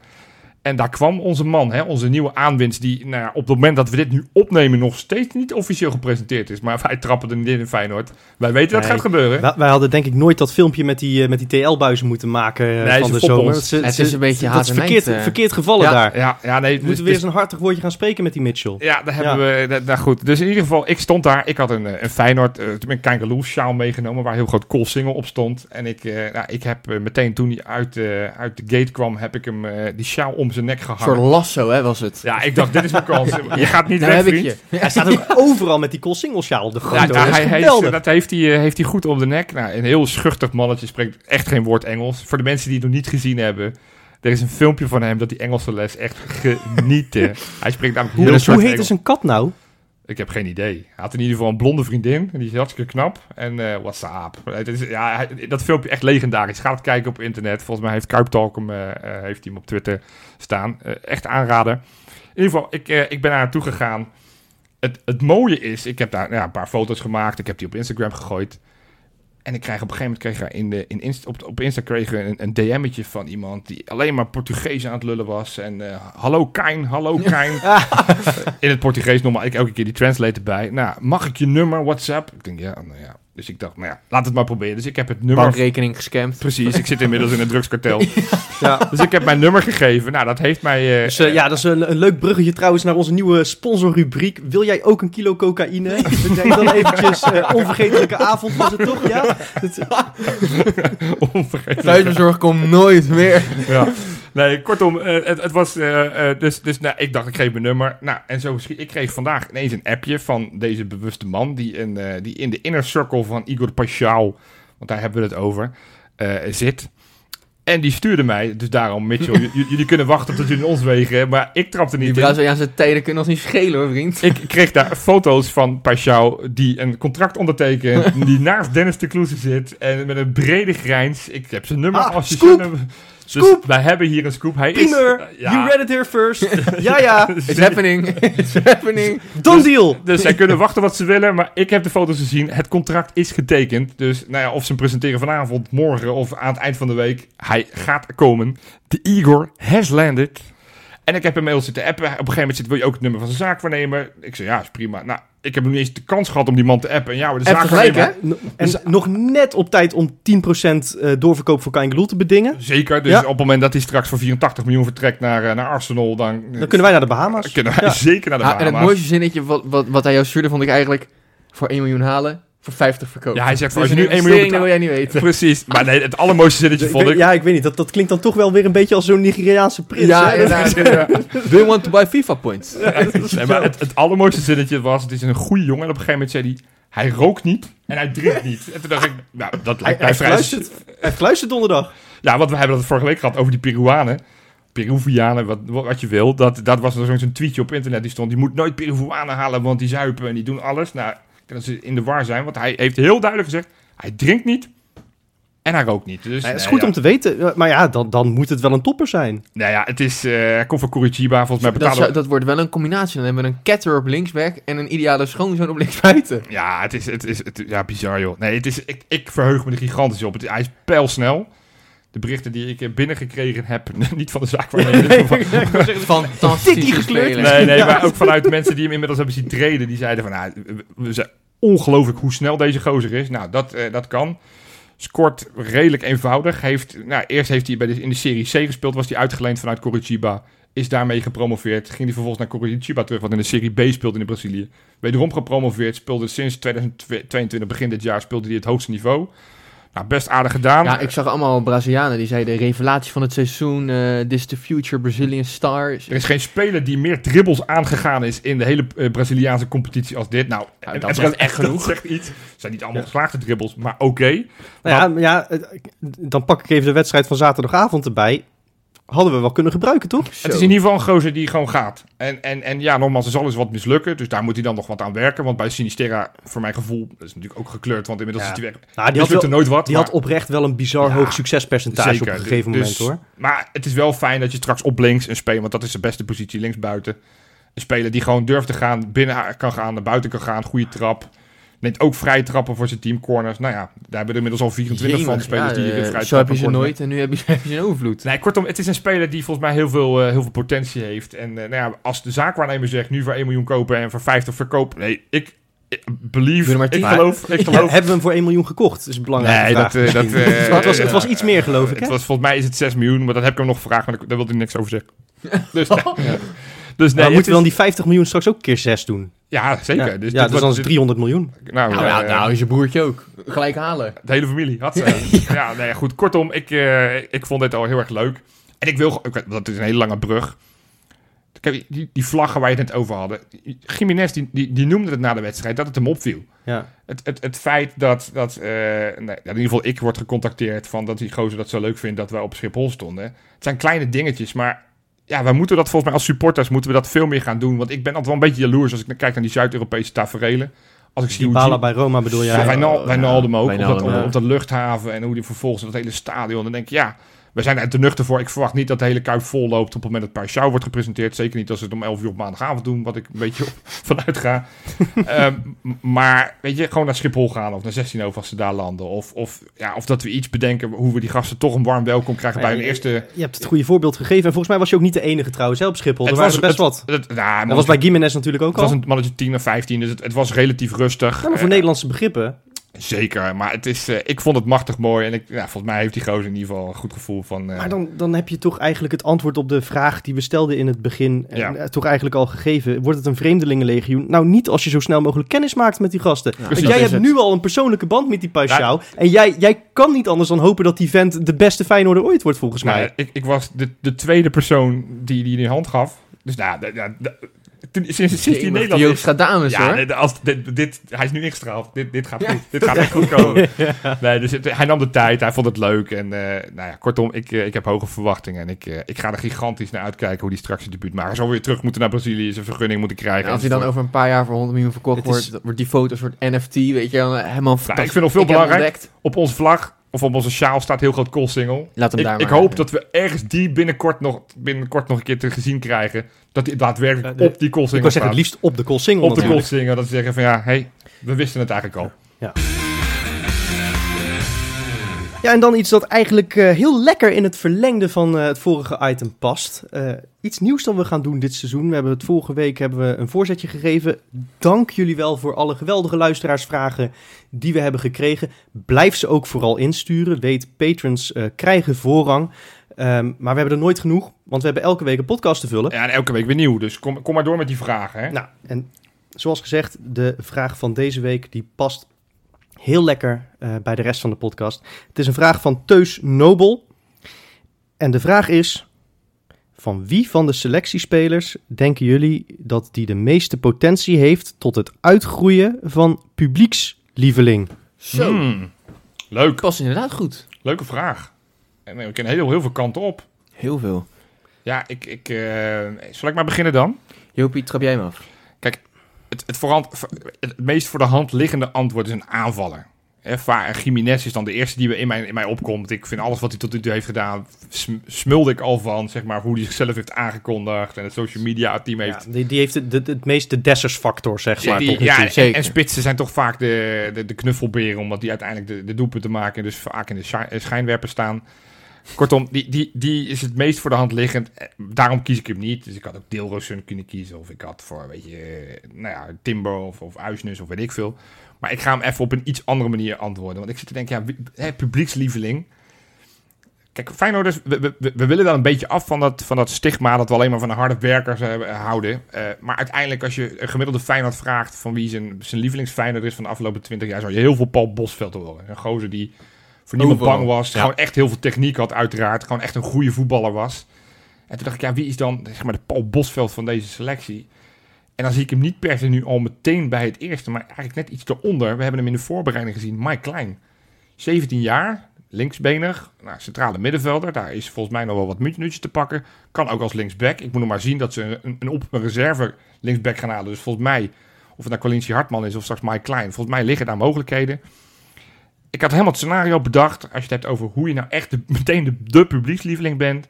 En daar kwam onze man, hè, onze nieuwe aanwinst, die nou ja, op het moment dat we dit nu opnemen nog steeds niet officieel gepresenteerd is. Maar wij trappen er niet in in Feyenoord. Wij weten dat gaat gebeuren. Wij, wij hadden denk ik nooit dat filmpje met die, eh, met die TL-buizen moeten maken eh, Nee, van de zomer. Ze- Het is een beetje dat haat is en verkeerd, nijd, eh. verkeerd gevallen Ja. daar. Ja, ja, nee. We dus- moeten weer dus- eens een hartig woordje gaan spreken met die Mitchell. Ja, daar hebben Ja. we. dat- Nou goed, dus in ieder geval, ik stond daar. Ik had een, een Feyenoord, eh, een Kangaloo sjaal meegenomen, waar een heel groot koolsingel op stond. En ik, eh, nou, ik heb meteen toen hij uit, eh, uit de gate kwam, heb ik hem eh, die sjaal om zijn nek Een gehangen. soort lasso, hè, was het. Ja, ik dacht, dit is mijn kans. Je gaat niet Daar weg, heb ik vriend. je. Hij staat ook overal met die Koolsingelsjaal op de foto. Ja, dat nou, is hij heeft, geweldig. dat heeft hij, eh, heeft hij goed om de nek. Nou, een heel schuchtig mannetje, spreekt echt geen woord Engels. Voor de mensen die het nog niet gezien hebben, er is een filmpje van hem dat die Engelse les echt genieten. hij spreekt namelijk hoe heel hoe slecht heet Engels. dus een kat nou? Ik heb geen idee. Hij had in ieder geval een blonde vriendin. En die is hartstikke knap. En eh WhatsApp. Ja, dat filmpje echt legendarisch. Ga het kijken op internet. Volgens mij heeft Kuiptalk hem, eh, heeft hem op Twitter staan. Echt aanraden. In ieder geval, ik, ik ben daar naartoe gegaan. Het, het mooie is, ik heb daar nou ja, een paar foto's gemaakt. Ik heb die op Instagram gegooid. En ik krijg op een gegeven moment kreeg er in de, in Insta, op, op Insta kreeg ik een, een DM'tje van iemand die alleen maar Portugees aan het lullen was. En eh, hallo Kain, hallo Kain. in het Portugees normaal, ik elke keer die translate erbij. Nou, mag ik je nummer, WhatsApp? Ik denk, ja, nou ja. Dus ik dacht, nou ja, laat het maar proberen. Dus ik heb het nummer... Bankrekening gescamd. Precies, ik zit inmiddels in een drugskartel. Ja. Dus ik heb mijn nummer gegeven. Nou, dat heeft mij... eh, Dus, eh, ja, dat is een, een leuk bruggetje trouwens naar onze nieuwe sponsorrubriek. Wil jij ook een kilo cocaïne? Ik denk dan eventjes eh, onvergetelijke avond was het toch? Ja? Het- onvergetelijk. Thuisbezorgd komt nooit meer. ja. Nee, kortom, eh, het, het was. eh, eh, dus dus nou, ik dacht, ik geef mijn nummer. Nou, en zo. Ik kreeg vandaag ineens een appje van deze bewuste man. Die, een, die in de inner circle van Igor Paschal, want daar hebben we het over, zit. En die stuurde mij, dus daarom, Mitchell, jullie kunnen wachten tot jullie ons wegen. Maar ik trapte Die niet in. trouwens aan zijn tijden kunnen ons niet schelen hoor, vriend. Ik kreeg daar foto's van Paschal die een contract ondertekent, die naast Dennis de Kloeze zit en met een brede grijns. Ik heb zijn nummer Ah, als je scoop! nummer- Scoop! Dus wij hebben hier een scoop. Hij Primeur, is... ja. you read it here first. ja, ja, It's happening. It's happening. done deal. Dus zij kunnen wachten wat ze willen, maar ik heb de foto's gezien. Het contract is getekend. Dus nou ja, of ze hem presenteren vanavond, morgen of aan het eind van de week. Hij gaat komen. De Igor has landed. En ik heb hem mail zitten appen. Op een gegeven moment zit, wil je ook het nummer van zijn zaakwaarnemer? Ik zei, ja, is prima. Nou, ik heb nog niet eens de kans gehad om die man te appen. En ja, de zaakwaarnemer... gelijk, hè? En nog net op tijd om 10% eh, doorverkoop voor Kangaloo te bedingen. Zeker, dus Ja. op het moment dat hij straks voor 84 miljoen vertrekt naar, eh, naar Arsenal, dan, Dan kunnen wij naar de Bahama's. kunnen wij Ja. zeker naar de Ah, en het Bahama's. mooiste zinnetje wat, wat, wat hij jou stuurde, vond ik eigenlijk voor 1 miljoen halen, voor 50 verkopen. Ja, hij zegt, Dus als je nu 1 miljoen dat wil jij niet weten. Precies, maar nee, het allermooiste zinnetje vond ik... ja, ik weet niet. Dat, dat klinkt dan toch wel weer een beetje als zo'n Nigeriaanse prins. Ja, hè? inderdaad. Do you want to buy FIFA points? Nee, maar het, het allermooiste zinnetje was, het is een goede jongen. En op een gegeven moment zei hij, hij rookt niet en hij drinkt niet. En toen dacht ik, nou, dat lijkt hij, mij vrij... hij heeft geluisterd donderdag. Ja, want we hebben het vorige week gehad over die Peruanen. Peruvianen, wat, wat je wil. Dat, dat was er zo'n tweetje op internet die stond. Die moet nooit Peruanen halen, want die zuipen en die doen alles. Nou, dat ze in de war zijn, want hij heeft heel duidelijk gezegd... hij drinkt niet en hij rookt niet. Dus, Nee, het is goed ja. om te weten. eh, Maar ja, dan, dan moet het wel een topper zijn. Nou ja, het is... eh hij komt van Curitiba, volgens mij Dat, zou- dat wordt wel een combinatie. Dan hebben we een ketter op linksback en een ideale schoonzoon op linksbuiten. Ja, het is, het is het, ja, bizar joh. Nee, het is, ik, ik verheug me er gigantisch op. Het, hij is pijlsnel. De berichten die ik binnengekregen heb, niet van de zaak waar Fantastische speler. Nee, nee, maar ook vanuit mensen die hem inmiddels hebben zien treden. Die zeiden van, nou, we- zijn ongelooflijk hoe snel deze gozer is. Nou, dat, eh, dat kan. Scoort redelijk eenvoudig. Heeft, nou, eerst heeft hij bij de, in de Serie C gespeeld. Was hij uitgeleend vanuit Coritiba. Is daarmee gepromoveerd. Ging hij vervolgens naar Coritiba terug. Wat in de Serie B speelde in Brazilië. Wederom gepromoveerd. Speelde sinds 2022, begin dit jaar, speelde hij het hoogste niveau. Nou, best aardig gedaan. Ja, ik zag allemaal Brazilianen die zeiden revelatie van het seizoen, eh this is the future Brazilian stars. Er is geen speler die meer dribbles aangegaan is in de hele eh, Braziliaanse competitie als dit. Nou, Ja, dat zegt echt dat genoeg. zegt iets. Het zijn niet allemaal geslaagde dribbles, maar oké. Nou ja, ja, dan pak ik even de wedstrijd van zaterdagavond erbij. Hadden we wel kunnen gebruiken, toch? Zo. Het is in ieder geval een gozer die gewoon gaat. En, en, en ja, nogmaals, er zal eens wat mislukken. Dus daar moet hij dan nog wat aan werken. Want bij Sinisterra, voor mijn gevoel, dat is natuurlijk ook gekleurd. Want inmiddels Ja. is hij weg. Nou, die er wel- nooit wat. die maar- had oprecht wel een bizar Ja, hoog succespercentage op een gegeven Dus- moment, hoor. Maar het is wel fijn dat je straks op links een speler, want dat is de beste positie linksbuiten. Een speler die gewoon durft te gaan, binnen kan gaan, naar buiten kan gaan, goede trap. Neemt ook vrije trappen voor zijn team corners. Nou ja, daar hebben we inmiddels al 24 van Jemig, spelers ja, die eh, hier vrije Zo heb je ze nooit en nu heb je, heb je ze in overvloed. Nee, kortom, het is een speler die volgens mij heel veel, eh, heel veel potentie heeft. En eh, nou ja, als de zaakwaarnemer zegt, nu voor 1 miljoen kopen en voor 50 verkopen. Nee, ik, ik believe, maar ik geloof, ik Ja, geloof. hebben we hem voor 1 miljoen gekocht? Dat is een belangrijke Nee, dat, eh, dat, eh, het, was, het was iets meer, geloof ik, Het hè? was, volgens mij is het 6 miljoen, maar dat heb ik hem nog gevraagd, maar daar wilde hij niks over zeggen. Dus, Oh. Dus nee, maar moeten we dan die 50 miljoen straks ook keer 6 doen? Ja, zeker. Ja, Dus, ja, dus dan is wordt- het 300 miljoen. Nou, Nou, ja, eh, nou is je broertje ook. Gelijk halen. de hele familie had ze. ja. nee, goed. Kortom, ik, eh, ik vond dit al heel erg leuk. En ik wil, ik dat is een hele lange brug. Kijk, die, die vlaggen waar je het net over hadden. Jiménez, die, die, die noemde het na de wedstrijd dat het hem opviel. Ja. Het, het, het feit dat, dat eh, nee, in ieder geval ik word gecontacteerd van dat die gozer dat zo leuk vindt dat wij op Schiphol stonden. Het zijn kleine dingetjes, maar ja, wij moeten dat volgens mij als supporters moeten we dat veel meer gaan doen. Want ik ben altijd wel een beetje jaloers als ik kijk naar die Zuid-Europese taferelen. Als ik zie hoe Dybala Jim- bij Roma bedoel jij? ja, Wijnal, ja, Wijnaldum ook. Wijnaldum, op, dat, op dat luchthaven en hoe die vervolgens dat hele stadion. Dan denk ik, ja, we zijn er te nuchter voor. Ik verwacht niet dat de hele Kuip vol loopt op het moment dat Paixão wordt gepresenteerd. Zeker niet als ze het om 11 uur op maandagavond doen, wat ik een beetje vanuit ga. Ehm, maar weet je, gewoon naar Schiphol gaan of naar 16 over als ze daar landen. Of, of, ja, of dat we iets bedenken hoe we die gasten toch een warm welkom krijgen bij hun eerste... Je hebt het goede voorbeeld gegeven. En volgens mij was je ook niet de enige trouwens hè, op Schiphol. Er waren er best wat. Het, het- nou, Dat was bij Gimenez natuurlijk ook het was al. een mannetje 10 of 15, dus het, het was relatief rustig. Ja, maar voor Eh, Nederlandse begrippen. Zeker, maar het is, eh, ik vond het machtig mooi. En ik, ja, volgens mij heeft die gozer in ieder geval een goed gevoel van... eh, Maar dan, dan heb je toch eigenlijk het antwoord op de vraag die we stelden in het begin. en, Ja. eh, toch eigenlijk al gegeven. Wordt het een vreemdelingenlegioen? Nou, niet als je zo snel mogelijk kennis maakt met die gasten. Ja, Want jij hebt het. nu al een persoonlijke band met die Paixão. En jij, jij kan niet anders dan hopen dat die vent de beste Feyenoorder ooit wordt, volgens nou, mij. ik, ik was de, de tweede persoon die die in de hand gaf. Dus nou, toen- sinds, sinds die in Nederland die is... Joost dames Ja, hoor. als, dit, dit- hij is nu ingestraald. Dit, dit gaat goed. Dit gaat echt goed komen. Nee, dus het- hij nam de tijd. Hij vond het leuk. En eh, nou ja, kortom, ik, eh, ik heb hoge verwachtingen. En ik, eh, ik ga er gigantisch naar uitkijken hoe die straks zijn debuut maakt. Hij zal weer terug moeten naar Brazilië. Zijn vergunning moeten krijgen. En als hij dan over een paar jaar voor 100 miljoen verkocht Het is- wordt, wordt die foto een soort NFT, weet je, helemaal Nou, ik vind nog veel belangrijk. Op onze vlag of op onze sjaal staat heel groot koolsingel. Laat hem Ik, daar ik maar. hoop dat we ergens die binnenkort nog, binnenkort nog een keer te gezien krijgen. Dat die daadwerkelijk de- op die ik koolsingel wou zeggen, het staat. liefst op de Colsingel Op de natuurlijk. koolsingel. Dat ze zeggen van ja, hey, we wisten het eigenlijk al. Ja, en dan iets dat eigenlijk eh, heel lekker in het verlengde van eh, het vorige item past. Eh, iets nieuws dat we gaan doen dit seizoen. We hebben het vorige week hebben we een voorzetje gegeven. Dank jullie wel voor alle geweldige luisteraarsvragen die we hebben gekregen. Blijf ze ook vooral insturen. Weet, patrons krijgen voorrang. Ehm, maar we hebben er nooit genoeg, want we hebben elke week een podcast te vullen. Ja, en elke week weer nieuw. Dus kom, kom maar door met die vragen. Hè? Nou, en zoals gezegd, de vraag van deze week die past heel lekker eh, bij de rest van de podcast. Het is een vraag van Teus Nobel. En de vraag is: Van wie van de selectiespelers denken jullie dat die de meeste potentie heeft tot het uitgroeien van publiekslieveling? Zo, Hmm. Leuk. past inderdaad goed. Leuke vraag. En eh, we kunnen heel, heel veel kanten op. Heel veel. Ja, ik, ik, eh, zal ik maar beginnen dan? Jopie, trap jij hem af? Het, het, voorhand, het meest voor de hand liggende antwoord is een aanvaller. Va- Jiménez is dan de eerste die in mij, in mij opkomt. Ik vind alles wat hij tot nu toe heeft gedaan, sm- smulde ik al van. Zeg maar, hoe hij zichzelf heeft aangekondigd en het social media team heeft. Ja, die, die heeft het, het, het meeste Dessers-factor, zeg maar. Die- ja, toe. en, en spitsen zijn toch vaak de, de, de knuffelberen, omdat die uiteindelijk de, de doelpunten maken en dus vaak in de schijnwerper staan. Kortom, die, die, die is het meest voor de hand liggend. Eh, Daarom kies ik hem niet. Dus ik had ook Deelrosun kunnen kiezen. Of ik had voor, weet je, eh, nou ja, Timber of, of Uisnes of weet ik veel. Maar ik ga hem even op een iets andere manier antwoorden. Want ik zit te denken, ja, publiekslieveling. Kijk, Feyenoorders, we, we, willen dan een beetje af van dat, van dat stigma dat we alleen maar van de harde werkers eh, houden. Maar uiteindelijk, als je een gemiddelde Feyenoord vraagt van wie zijn, zijn lievelingsfeyenoord is van de afgelopen 20 jaar, zou je heel veel Paul Bosveld horen. Een gozer die voor niemand Overal. bang was. Ja. Gewoon echt heel veel techniek had, uiteraard. Gewoon echt een goede voetballer was. En toen dacht ik, ja, wie is dan zeg maar, de Paul Bosveld van deze selectie? En dan zie ik hem niet per se nu al meteen bij het eerste, maar eigenlijk net iets eronder. We hebben hem in de voorbereiding gezien, Mike Klein. 17 jaar, linksbenig, nou, centrale middenvelder. Daar is volgens mij nog wel wat minuutjes te pakken. Kan ook als linksback. Ik moet nog maar zien dat ze een, een, op, een reserve linksback gaan halen. Dus volgens mij, of het nou Colinci Hartman is of straks Mike Klein. Volgens mij liggen daar mogelijkheden. Ik had helemaal het scenario bedacht. Als je het hebt over hoe je nou echt meteen de, de publiekslieveling bent.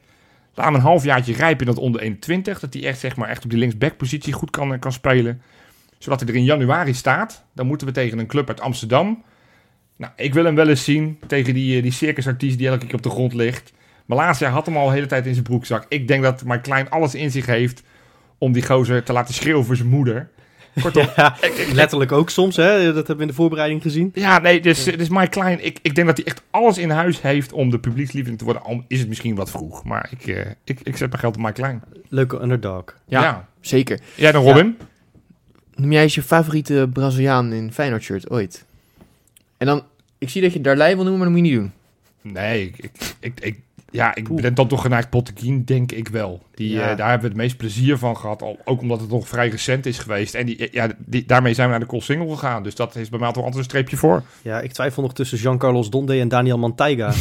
Laat hem een halfjaartje rijpen in dat onder 21. Dat hij echt, zeg maar, echt op die linksback-positie goed kan, kan spelen. Zodat hij er in januari staat. Dan moeten we tegen een club uit Amsterdam. Nou, ik wil hem wel eens zien tegen die, eh, die circusartiest die elke keer op de grond ligt. Malasia had hem al de hele tijd in zijn broekzak. Ik denk dat Mike Klein alles in zich heeft om die gozer te laten schreeuwen voor zijn moeder. Kortom, Ja, letterlijk ook soms, hè? dat hebben we in de voorbereiding gezien. ja, nee, dus, dus Mike Klein, ik, ik denk dat hij echt alles in huis heeft om de publiekslieveling te worden. Al is het misschien wat vroeg, maar ik, eh, ik, ik zet mijn geld op Mike Klein. Leuke underdog. Ja, zeker. Jij dan, Robin? Noem jij eens je favoriete Braziliaan in Feyenoord shirt ooit? En dan, ik zie dat je Darlei wil noemen, maar dat moet je niet doen. Nee, ik, ik, ik, ik- ja, ik ben dan toch geneigd Botteguin, denk ik wel. Die, Ja. eh, daar hebben we het meest plezier van gehad, al, ook omdat het nog vrij recent is geweest. En die, ja, die, daarmee zijn we naar de Cool Single gegaan, dus dat is bij mij toch altijd een streepje voor. Ja, ik twijfel nog tussen Jean-Carlos Donde en Daniel Manteiga.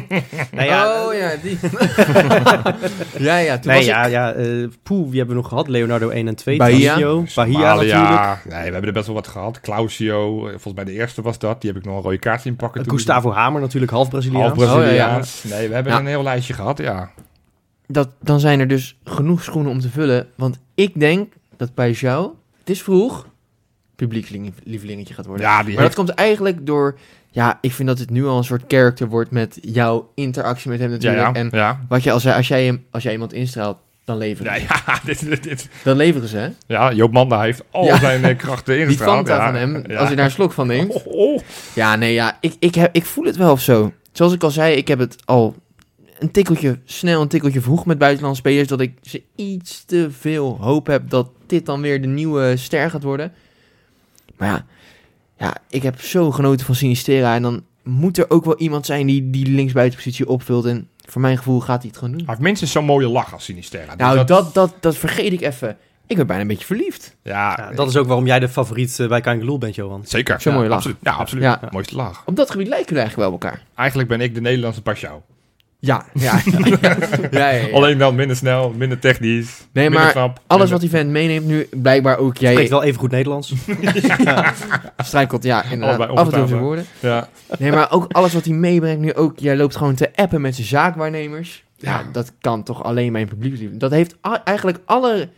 nou ja, oh ja, die. ja, ja, toen nee, was ja, ik... ja eh, poeh, wie hebben we nog gehad? Leonardo 1 en 2. Bahia. Bahia, Bahia Somalia. natuurlijk. Nee, we hebben er best wel wat gehad. Clausio, eh, volgens mij de eerste was dat. Die heb ik nog een rode kaart zien pakken. toen. Gustavo Hamer natuurlijk, half Braziliaans. Half Braziliaans. Oh, ja, Nee, we hebben Ja. een heel lijstje gehad, ja. Dat, dan zijn er dus genoeg schoenen om te vullen. Want ik denk dat bij jou, het is vroeg, publiekslievelingetje gaat worden. Ja, die maar heeft... dat komt eigenlijk door... Ja, ik vind dat het nu al een soort character wordt met jouw interactie met hem Ja, natuurlijk. ja, En ja. wat je, als, jij, als, jij, hem- als jij iemand instraalt, dan leveren Ja, ze. ja, dit, dit, dit- Dan leveren ze, hè? ja, Joop Manda heeft al Ja. zijn eh, krachten Die ingestraald. Ja. van hem, Ja. als je daar een slok van neemt. Oh, oh. Ja, nee, ja, ik, ik, heb, ik voel het wel of zo. Zoals ik al zei, ik heb het al een tikkeltje snel, een tikkeltje vroeg met buitenlandse spelers. Dat ik ze iets te veel hoop heb dat dit dan weer de nieuwe ster gaat worden. Maar ja, ja ik heb zo genoten van Sinistera. En dan moet er ook wel iemand zijn die die linksbuitenpositie opvult. En voor mijn gevoel gaat hij het gewoon doen. Hij heeft minstens zo'n mooie lach als Sinisterra. Dus Nou, dat, dat, dat vergeet ik even. Ik ben bijna een beetje verliefd. Ja, Ja, dat is ook waarom jij de favoriet eh, bij Kangaloo bent, Johan. zeker. Zo'n ja, mooie lach. Absoluut. Ja, absoluut. Ja. Mooiste lach. Op dat gebied lijken jullie eigenlijk wel op elkaar. Eigenlijk ben ik de Nederlandse Pashao. Ja, ja, ja. ja, ja, ja. Alleen dan minder snel, minder technisch, Nee, minder maar knap. Alles minder- wat die vent meeneemt nu, blijkbaar ook Spreekt jij wel even goed Nederlands. strijkelt, ja, inderdaad, Allebei af en toe zijn woorden. Ja. Nee, maar ook alles wat hij meebrengt nu ook, jij loopt gewoon te appen met zijn zaakwaarnemers. Ja, Ja. dat kan toch alleen mijn publiekslieveling. Dat heeft eigenlijk alle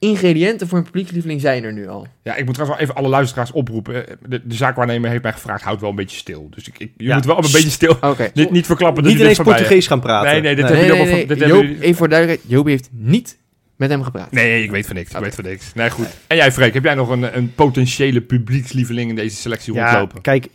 ingrediënten voor een publiekslieveling zijn er nu al. ja, ik moet trouwens wel even alle luisteraars oproepen. De, de zaakwaarnemer heeft mij gevraagd, houd wel een beetje stil. Dus ik, ik, je Ja. moet wel een beetje stil. Oké. Niet, niet verklappen dat Niet ineens Portugees gaan praten. Nee, nee, dit Nee, hebben nee, jullie nee, Joop, even voor duidelijkheid, Joop heeft niet met hem gepraat. Nee, ik weet van niks. Ik weet van niks. Nee, goed. En jij, Freek, heb jij nog een, een potentiële publiekslieveling in deze selectie Ja, rondlopen? kijk,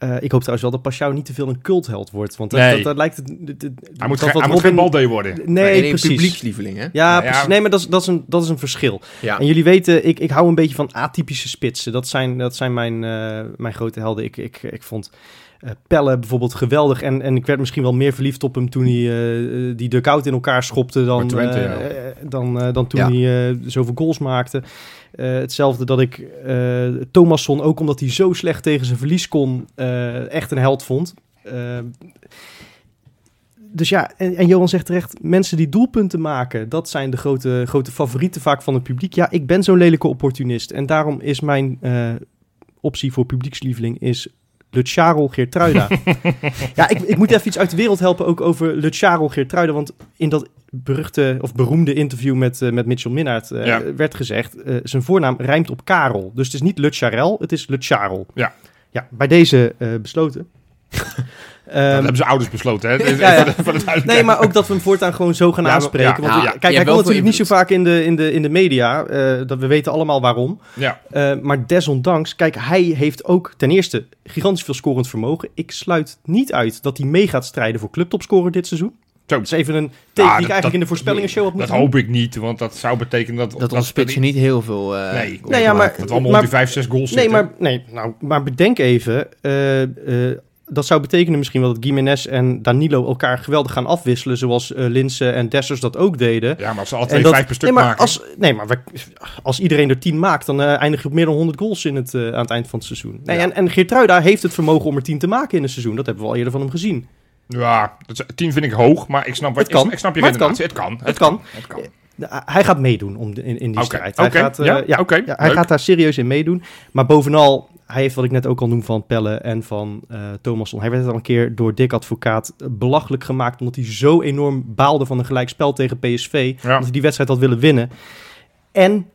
Eh, ik hoop trouwens wel dat Pashao niet te veel een cultheld wordt. Want dat, Nee. dat, dat lijkt het... het- het- Hij moet, dat geen, hij moet geen Robin- balde worden. Nee, een precies. publiekslieveling, hè? Ja, Nou ja. precies. Nee, maar dat is, dat, is een, dat is een verschil. Ja. En jullie weten, ik, ik hou een beetje van atypische spitsen. Dat zijn, dat zijn mijn, eh, mijn grote helden. Ik, ik, ik vond eh, Pelle bijvoorbeeld geweldig. En, en ik werd misschien wel meer verliefd op hem toen hij eh, die dugout in elkaar schopte... dan, Twente, eh, ja. dan, dan toen Ja. hij zoveel goals maakte. Hetzelfde dat ik Thomasson, ook omdat hij zo slecht tegen zijn verlies kon, echt een held vond. Dus ja, en, en Johan zegt terecht, mensen die doelpunten maken, dat zijn de grote, grote favorieten vaak van het publiek. Ja, ik ben zo'n lelijke opportunist. En daarom is mijn optie voor publiekslieveling is Luciano Geertruida. ja, ik, ik moet even iets uit de wereld helpen ook over Luciano Geertruida. Want in dat beruchte of beroemde interview met, eh, met Mitchell Minnaert eh, Ja. werd gezegd... eh, zijn voornaam rijmt op Karel. Dus het is niet Lucharel, het is Lucharel. Ja. Ja, bij deze besloten. Dat Ehm, hebben ze ouders besloten, hè? ja, ja. De duidelijkheid. Nee, maar ook dat we hem voortaan gewoon zo gaan aanspreken. ja, want ja, kijk, hij komt natuurlijk niet zo vaak in de, in de, in de media. eh, dat we weten allemaal waarom. Ja, Eh, maar desondanks, kijk, hij heeft ook ten eerste gigantisch veel scorend vermogen. Ik sluit niet uit dat hij mee gaat strijden voor clubtopscorer dit seizoen. Zo. Dat is even een teken Ja, die ik dat- eigenlijk dat- in de voorspellingenshow had dat moeten hoop ik niet, want dat zou betekenen dat... Dat onze spitsen niet heel veel... eh, Nee. Nee, ja, maar-. Dat we allemaal Maar- die 5, 6 goals. Nee, zitten. maar, nee nou, maar bedenk even. eh, eh, dat zou betekenen misschien wel dat Gimenez en Danilo elkaar geweldig gaan afwisselen. Zoals eh Linse en Dessers dat ook deden. Ja, maar als ze dat- vijf per stuk nee, maar maken... Als, nee, maar we- als iedereen er 10 maakt, dan eh, eindig je op meer dan 100 goals in het, eh, aan het eind van het seizoen. Nee, Ja. en, en Geertruida heeft het vermogen om er 10 te maken in een seizoen. Dat hebben we al eerder van hem gezien. Ja, dat 10 vind ik hoog, maar ik snap, wat, Het kan. ik, ik snap je het. Het kan. Het kan. Het kan. Hij gaat meedoen om de- in, in die strijd. Hij, gaat, ja, ja, hij gaat daar serieus in meedoen. Maar bovenal, hij heeft wat ik net ook al noem van Pelle en van eh Thomasson. Hij werd al een keer door Dick Advocaat eh, belachelijk gemaakt... omdat hij zo enorm baalde van een gelijkspel tegen PSV. Ja. Omdat hij die wedstrijd had willen winnen. En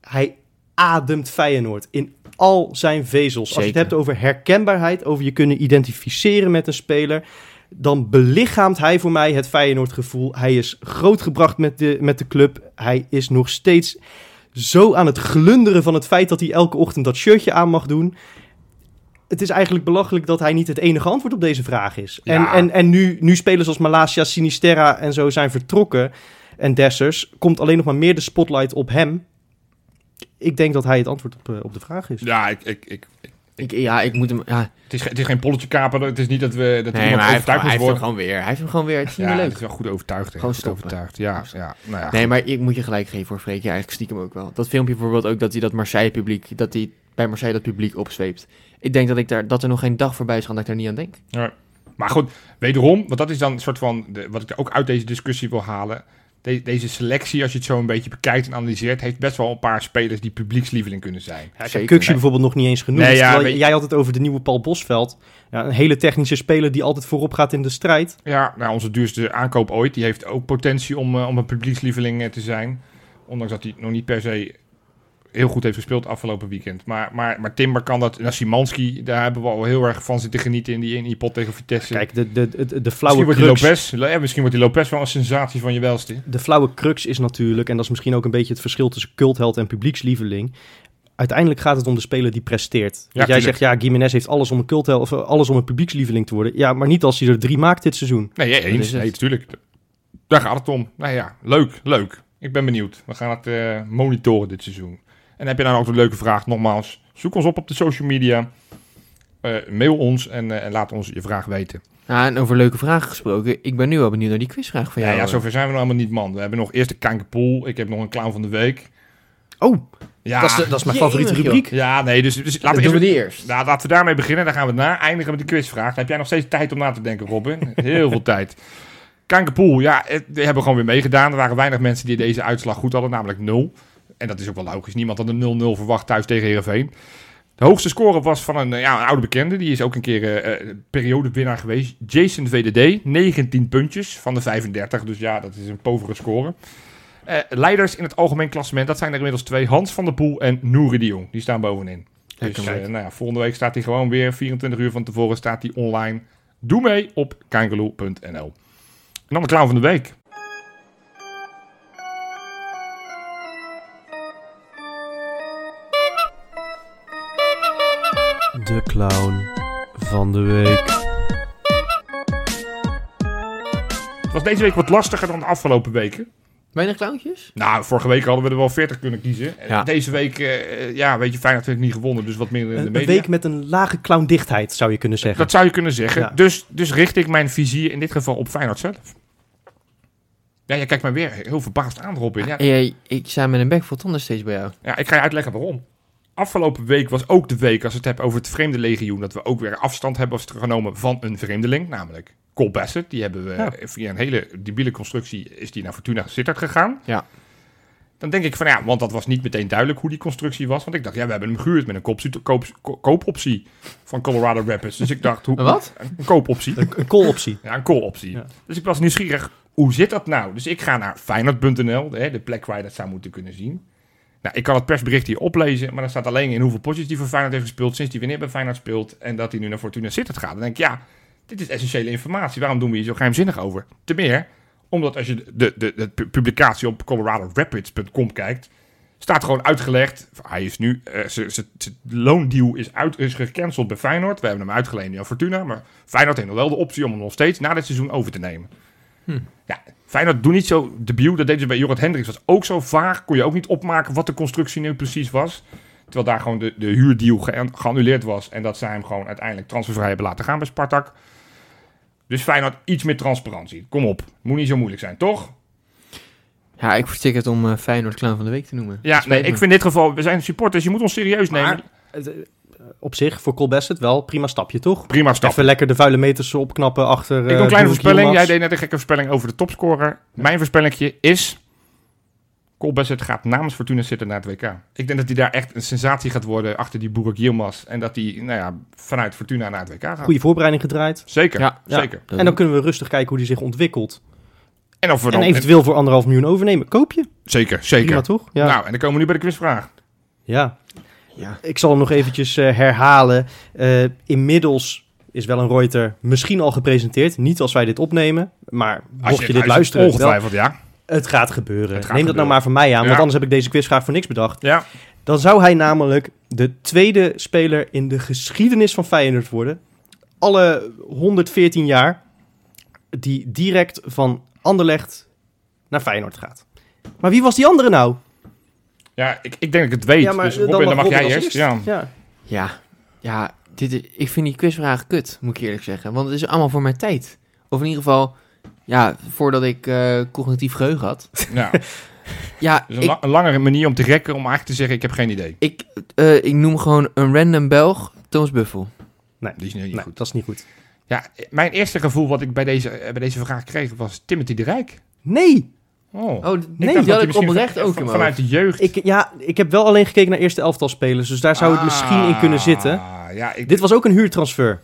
hij ademt Feyenoord in al zijn vezels. Als je het hebt over herkenbaarheid, over je kunnen identificeren met een speler... dan belichaamt hij voor mij het Feyenoord-gevoel. Hij is grootgebracht met de, met de club. Hij is nog steeds zo aan het glunderen van het feit dat hij elke ochtend dat shirtje aan mag doen. Het is eigenlijk belachelijk dat hij niet het enige antwoord op deze vraag is. En, Ja. en, en nu, nu spelers als Malasia, Sinisterra en zo zijn vertrokken. En Dessers komt alleen nog maar meer de spotlight op hem. Ik denk dat hij het antwoord op, eh, op de vraag is. Ja, ik, ik, ik, ik- Ik, ja, ik moet hem... Ja, het, is, het is geen polletje kapen. Het is niet dat we dat nee, iemand maar hij heeft, hij heeft hem gewoon weer. Hij heeft hem gewoon weer. Het is niet Ja, meer het leuk. is wel goed overtuigd. hè. Gewoon Goed overtuigd. Ja, ja, nou ja. Nee, maar ik moet je gelijk geven voor Freek. Ja, eigenlijk stiekem ook wel. Dat filmpje bijvoorbeeld ook dat hij dat Marseille-publiek... Dat hij bij Marseille dat publiek opzweept. Ik denk dat, ik daar, dat er nog geen dag voorbij is gaan dat ik daar niet aan denk. Maar goed, wederom, want dat is dan een soort van, de, wat ik er ook uit deze discussie wil halen. De- deze selectie, als je het zo een beetje bekijkt en analyseert, heeft best wel een paar spelers die publiekslieveling kunnen zijn. Ja, ik heb bijvoorbeeld nog niet eens genoemd. Nee, ja, terwijl weet je- jij had het over de nieuwe Paul Bosveld. Ja, een hele technische speler die altijd voorop gaat in de strijd. Ja, nou, onze duurste aankoop ooit, die heeft ook potentie om, eh, om een publiekslieveling eh, te zijn. Ondanks dat hij nog niet per se heel goed heeft gespeeld afgelopen weekend. Maar, maar, maar Timber kan dat. Nou, Simanski, daar hebben we al heel erg van zitten genieten in die, in die pot tegen Vitesse. Kijk, de, de, de, de misschien flauwe wordt die. Lopez, ja, misschien wordt die Lopez wel een sensatie van je welste. De flauwe crux is natuurlijk, en dat is misschien ook een beetje het verschil tussen cultheld en publiekslieveling. Uiteindelijk gaat het om de speler die presteert. Want jij tuurlijk. zegt, ja, Gimenez heeft alles om een cultheld of eh, alles om een publiekslieveling te worden. Ja, maar niet als hij er drie maakt dit seizoen. Nee, ja, Dat eens. Nee, natuurlijk. Daar gaat het om. Nou ja, leuk, leuk. Ik ben benieuwd. We gaan het eh, monitoren dit seizoen. En heb je nou ook een leuke vraag? Nogmaals, zoek ons op op de social media. Eh, mail ons en, eh, en laat ons je vraag weten. Ja, en over leuke vragen gesproken. Ik ben nu wel benieuwd naar die quizvraag van jou. ja, zover zijn we nog allemaal niet, man. We hebben nog eerst de kankerpool. Ik heb nog een clown van de week. Oh, Ja, dat, is de- dat is mijn favoriete joh. rubriek. ja nee, dus, dus laten we doen we even... die eerst. Nou, laten we daarmee beginnen. Dan gaan we na eindigen met de quizvraag. Dan heb jij nog steeds tijd om na te denken, Robin. Heel veel tijd. Kankerpoel, ja, we hebben gewoon weer meegedaan. Er waren weinig mensen die deze uitslag goed hadden, namelijk 0. En dat is ook wel logisch. Niemand had een 0-0 verwacht thuis tegen Heerenveen. De hoogste score was van een, ja, een oude bekende. Die is ook een keer eh, periodewinnaar geweest. Jason VDD, 19 puntjes van de 35. Dus ja, dat is een povere score. Eh, leiders in het algemeen klassement, dat zijn er inmiddels twee. Hans van der Poel en Nouri de Jong. Die staan bovenin. Dus nou ja, volgende week staat hij gewoon weer 24 uur van tevoren staat hij online. Doe mee op kangaloo.nl. En dan de clown van de week. De clown van de week. Het was deze week wat lastiger dan de afgelopen weken. Weinig clowntjes? Nou, vorige week hadden we er wel 40 kunnen kiezen. Ja. Deze week, eh, ja, weet je, Feyenoord heeft niet gewonnen, dus wat meer in de Een, een media. week met een lage clowndichtheid, zou je kunnen zeggen. Dat zou je kunnen zeggen. Ja. Dus, dus richt ik mijn vizier in dit geval op Feyenoord zelf. Ja, je kijkt mij weer heel verbaasd aan, Robin. Ja, Hey, ik sta met een bek vol tanden steeds bij jou. ja, ik ga je uitleggen waarom. Afgelopen week was ook de week, als we het hebben over het vreemde legioen, dat we ook weer afstand hebben genomen van een vreemdeling, namelijk Cole Bassett. Die hebben we Ja. via een hele debiele constructie, is die naar Fortuna Sittard gegaan. Ja. Dan denk ik van ja, want dat was niet meteen duidelijk hoe die constructie was. Want ik dacht, ja, we hebben hem gehuurd met een koopoptie, koop, ko- koopoptie van Colorado Rapids. Dus ik dacht, hoe, Een wat? Een koopoptie. Een, een. Ja, een call-optie. Ja. Dus ik was nieuwsgierig, hoe zit dat nou? Dus ik ga naar Feyenoord.nl, de plek waar je dat zou moeten kunnen zien. Nou, ik kan het persbericht hier oplezen, maar dan staat alleen in hoeveel potjes die voor Feyenoord heeft gespeeld, sinds hij wanneer bij Feyenoord speelt, en dat hij nu naar Fortuna Sittard gaat. Dan denk ik, ja, dit is essentiële informatie. Waarom doen we hier zo geheimzinnig over? Te meer, omdat als je de, de, de pu- publicatie op coloradorapids.com kijkt, staat gewoon uitgelegd, hij is nu, eh, zijn loondeal is, uit, is gecanceld bij Feyenoord. We hebben hem uitgeleend aan Fortuna, maar Feyenoord heeft nog wel de optie om hem nog steeds na dit seizoen over te nemen. Ja, Feyenoord doet niet zo debiel. Dat deden ze bij Jorrit Hendricks. was ook zo vaag. Kon je ook niet opmaken wat de constructie nu precies was. Terwijl daar gewoon de, de huurdeal ge- geannuleerd was. En dat zij hem gewoon uiteindelijk transfervrij hebben laten gaan bij Spartak. Dus Feyenoord iets meer transparantie. Kom op. Moet niet zo moeilijk zijn, toch? Ja, ik verstik het om eh, Feyenoord clown van de week te noemen. Ja, nee, me. ik vind in dit geval... We zijn supporters. Je moet ons serieus nemen. Het, op zich, voor Cole Bassett wel prima stapje, toch? Prima stap. Even lekker de vuile meters opknappen achter... Ik doe eh, een kleine voorspelling. Jij deed net een gekke voorspelling over de topscorer. Mijn voorspellingje is... Cole Bassett gaat namens Fortuna zitten naar het WK. Ik denk dat hij daar echt een sensatie gaat worden achter die Burak Yilmaz. En dat hij nou ja, vanuit Fortuna naar het WK gaat. Goede voorbereiding gedraaid. Zeker, Ja, Ja. zeker. En dan kunnen we rustig kijken hoe die zich ontwikkelt. En of we En dan... eventueel voor anderhalf miljoen overnemen. Koop je? Zeker, zeker. Prima, toch? Ja. Nou, en dan komen we nu bij de quizvraag. ja. Ja. Ik zal hem nog eventjes eh, herhalen. Eh, inmiddels is wel een Reuter misschien al gepresenteerd. Niet als wij dit opnemen. Maar mocht je, dit luisteren, wel, ja. het gaat gebeuren. Het gaat Neem dat nou maar van mij aan. Ja. Want anders heb ik deze quizvraag voor niks bedacht. Ja, Dan zou hij namelijk de tweede speler in de geschiedenis van Feyenoord worden. Alle 114 jaar. Die direct van Anderlecht naar Feyenoord gaat. Maar wie was die andere nou? Ja ik, ik denk dat ik het weet. dus eh, Robin, dan mag, Robin jij eerst. Ja. Ja. Ja, ja dit is, ik vind die quizvraag kut, moet ik eerlijk zeggen. Want het is allemaal voor mijn tijd. Of in ieder geval, ja, voordat ik eh, cognitief geheugen had. Ja. Ja, Dus een, ik, la- een langere manier om te rekken om eigenlijk te zeggen, ik heb geen idee. ik, eh, ik noem gewoon een random Belg, Thomas Buffel. Die is niet Nee, goed. dat is niet goed. Ja, mijn eerste gevoel wat ik bij deze, eh, bij deze vraag kreeg was Timothy de Rijk. Nee, Oh. Oh, nee, dat die had hij ik oprecht ook in Vanuit de jeugd. ik, ja, ik heb wel alleen gekeken naar eerste elftal spelers. Dus daar zou het misschien in kunnen zitten. Ah, Ja, ik, Dit was ook een huurtransfer.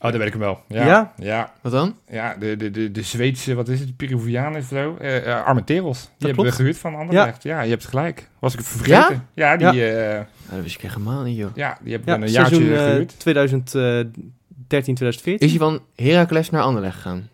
Oh, dat weet ik hem wel. Ja? Ja? Ja, Wat dan? ja, de, de, de, de Zweedse, wat is het, Peruviaan of zo? Eh uh, Armenteros. Die hebben klopt. we gehuurd van Anderlecht. Ja? ja, je hebt gelijk. Was ik het vergeten? Ja, die, ja? Ja. Oh, dat wist ik echt helemaal niet, joh. ja, die hebben Ja, we een jaartje seizoen eh, gehuurd. 2013, 2014. Is hij van Heracles naar Anderlecht gegaan?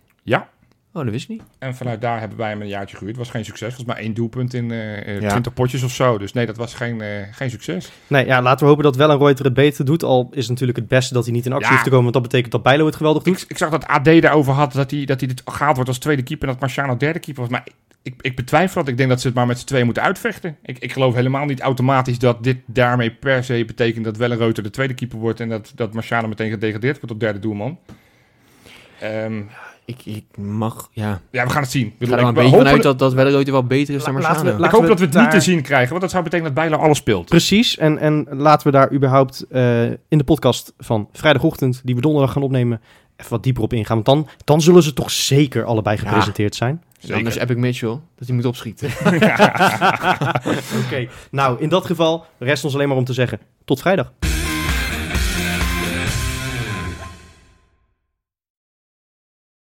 Oh, dat wist ik niet. En vanuit daar hebben wij hem een jaartje gehuurd. Was geen succes. Volgens mij één doelpunt in eh eh, Ja. 20 potjes of zo. Dus nee, dat was geen, eh, geen succes. Nee, ja, laten we hopen dat wel een Reuter het beter doet. Al is het natuurlijk het beste dat hij niet in actie Ja. hoeft te komen. Want dat betekent dat Bijlo het geweldig doet. Ik, ik zag dat AD daarover had dat hij, dat hij dit gehaald wordt als tweede keeper. En dat Marciano derde keeper was. Maar ik, ik betwijfel dat. Ik denk dat ze het maar met z'n tweeën moeten uitvechten. Ik, ik geloof helemaal niet automatisch dat dit daarmee per se betekent dat Wellenreuter de tweede keeper wordt. En dat, dat Marciano meteen gedegradeerd wordt tot derde doelman. Ehm, Ik, ik mag, ja. ja, we gaan het zien. Ik, ga er een beetje hopen- vanuit dat, dat Welleroyte wel beter is dan Marciano. ik hoop we dat we het niet te zien krijgen. Want dat zou betekenen dat Bijlo alles speelt. Precies. En, en laten we daar überhaupt eh, in de podcast van vrijdagochtend, die we donderdag gaan opnemen, even wat dieper op ingaan. Want dan, dan zullen ze toch zeker allebei Ja. gepresenteerd zijn. En Anders Epic Mitchell, dat hij moet opschieten. Oké. Nou, in dat geval rest ons alleen maar om te zeggen, tot vrijdag.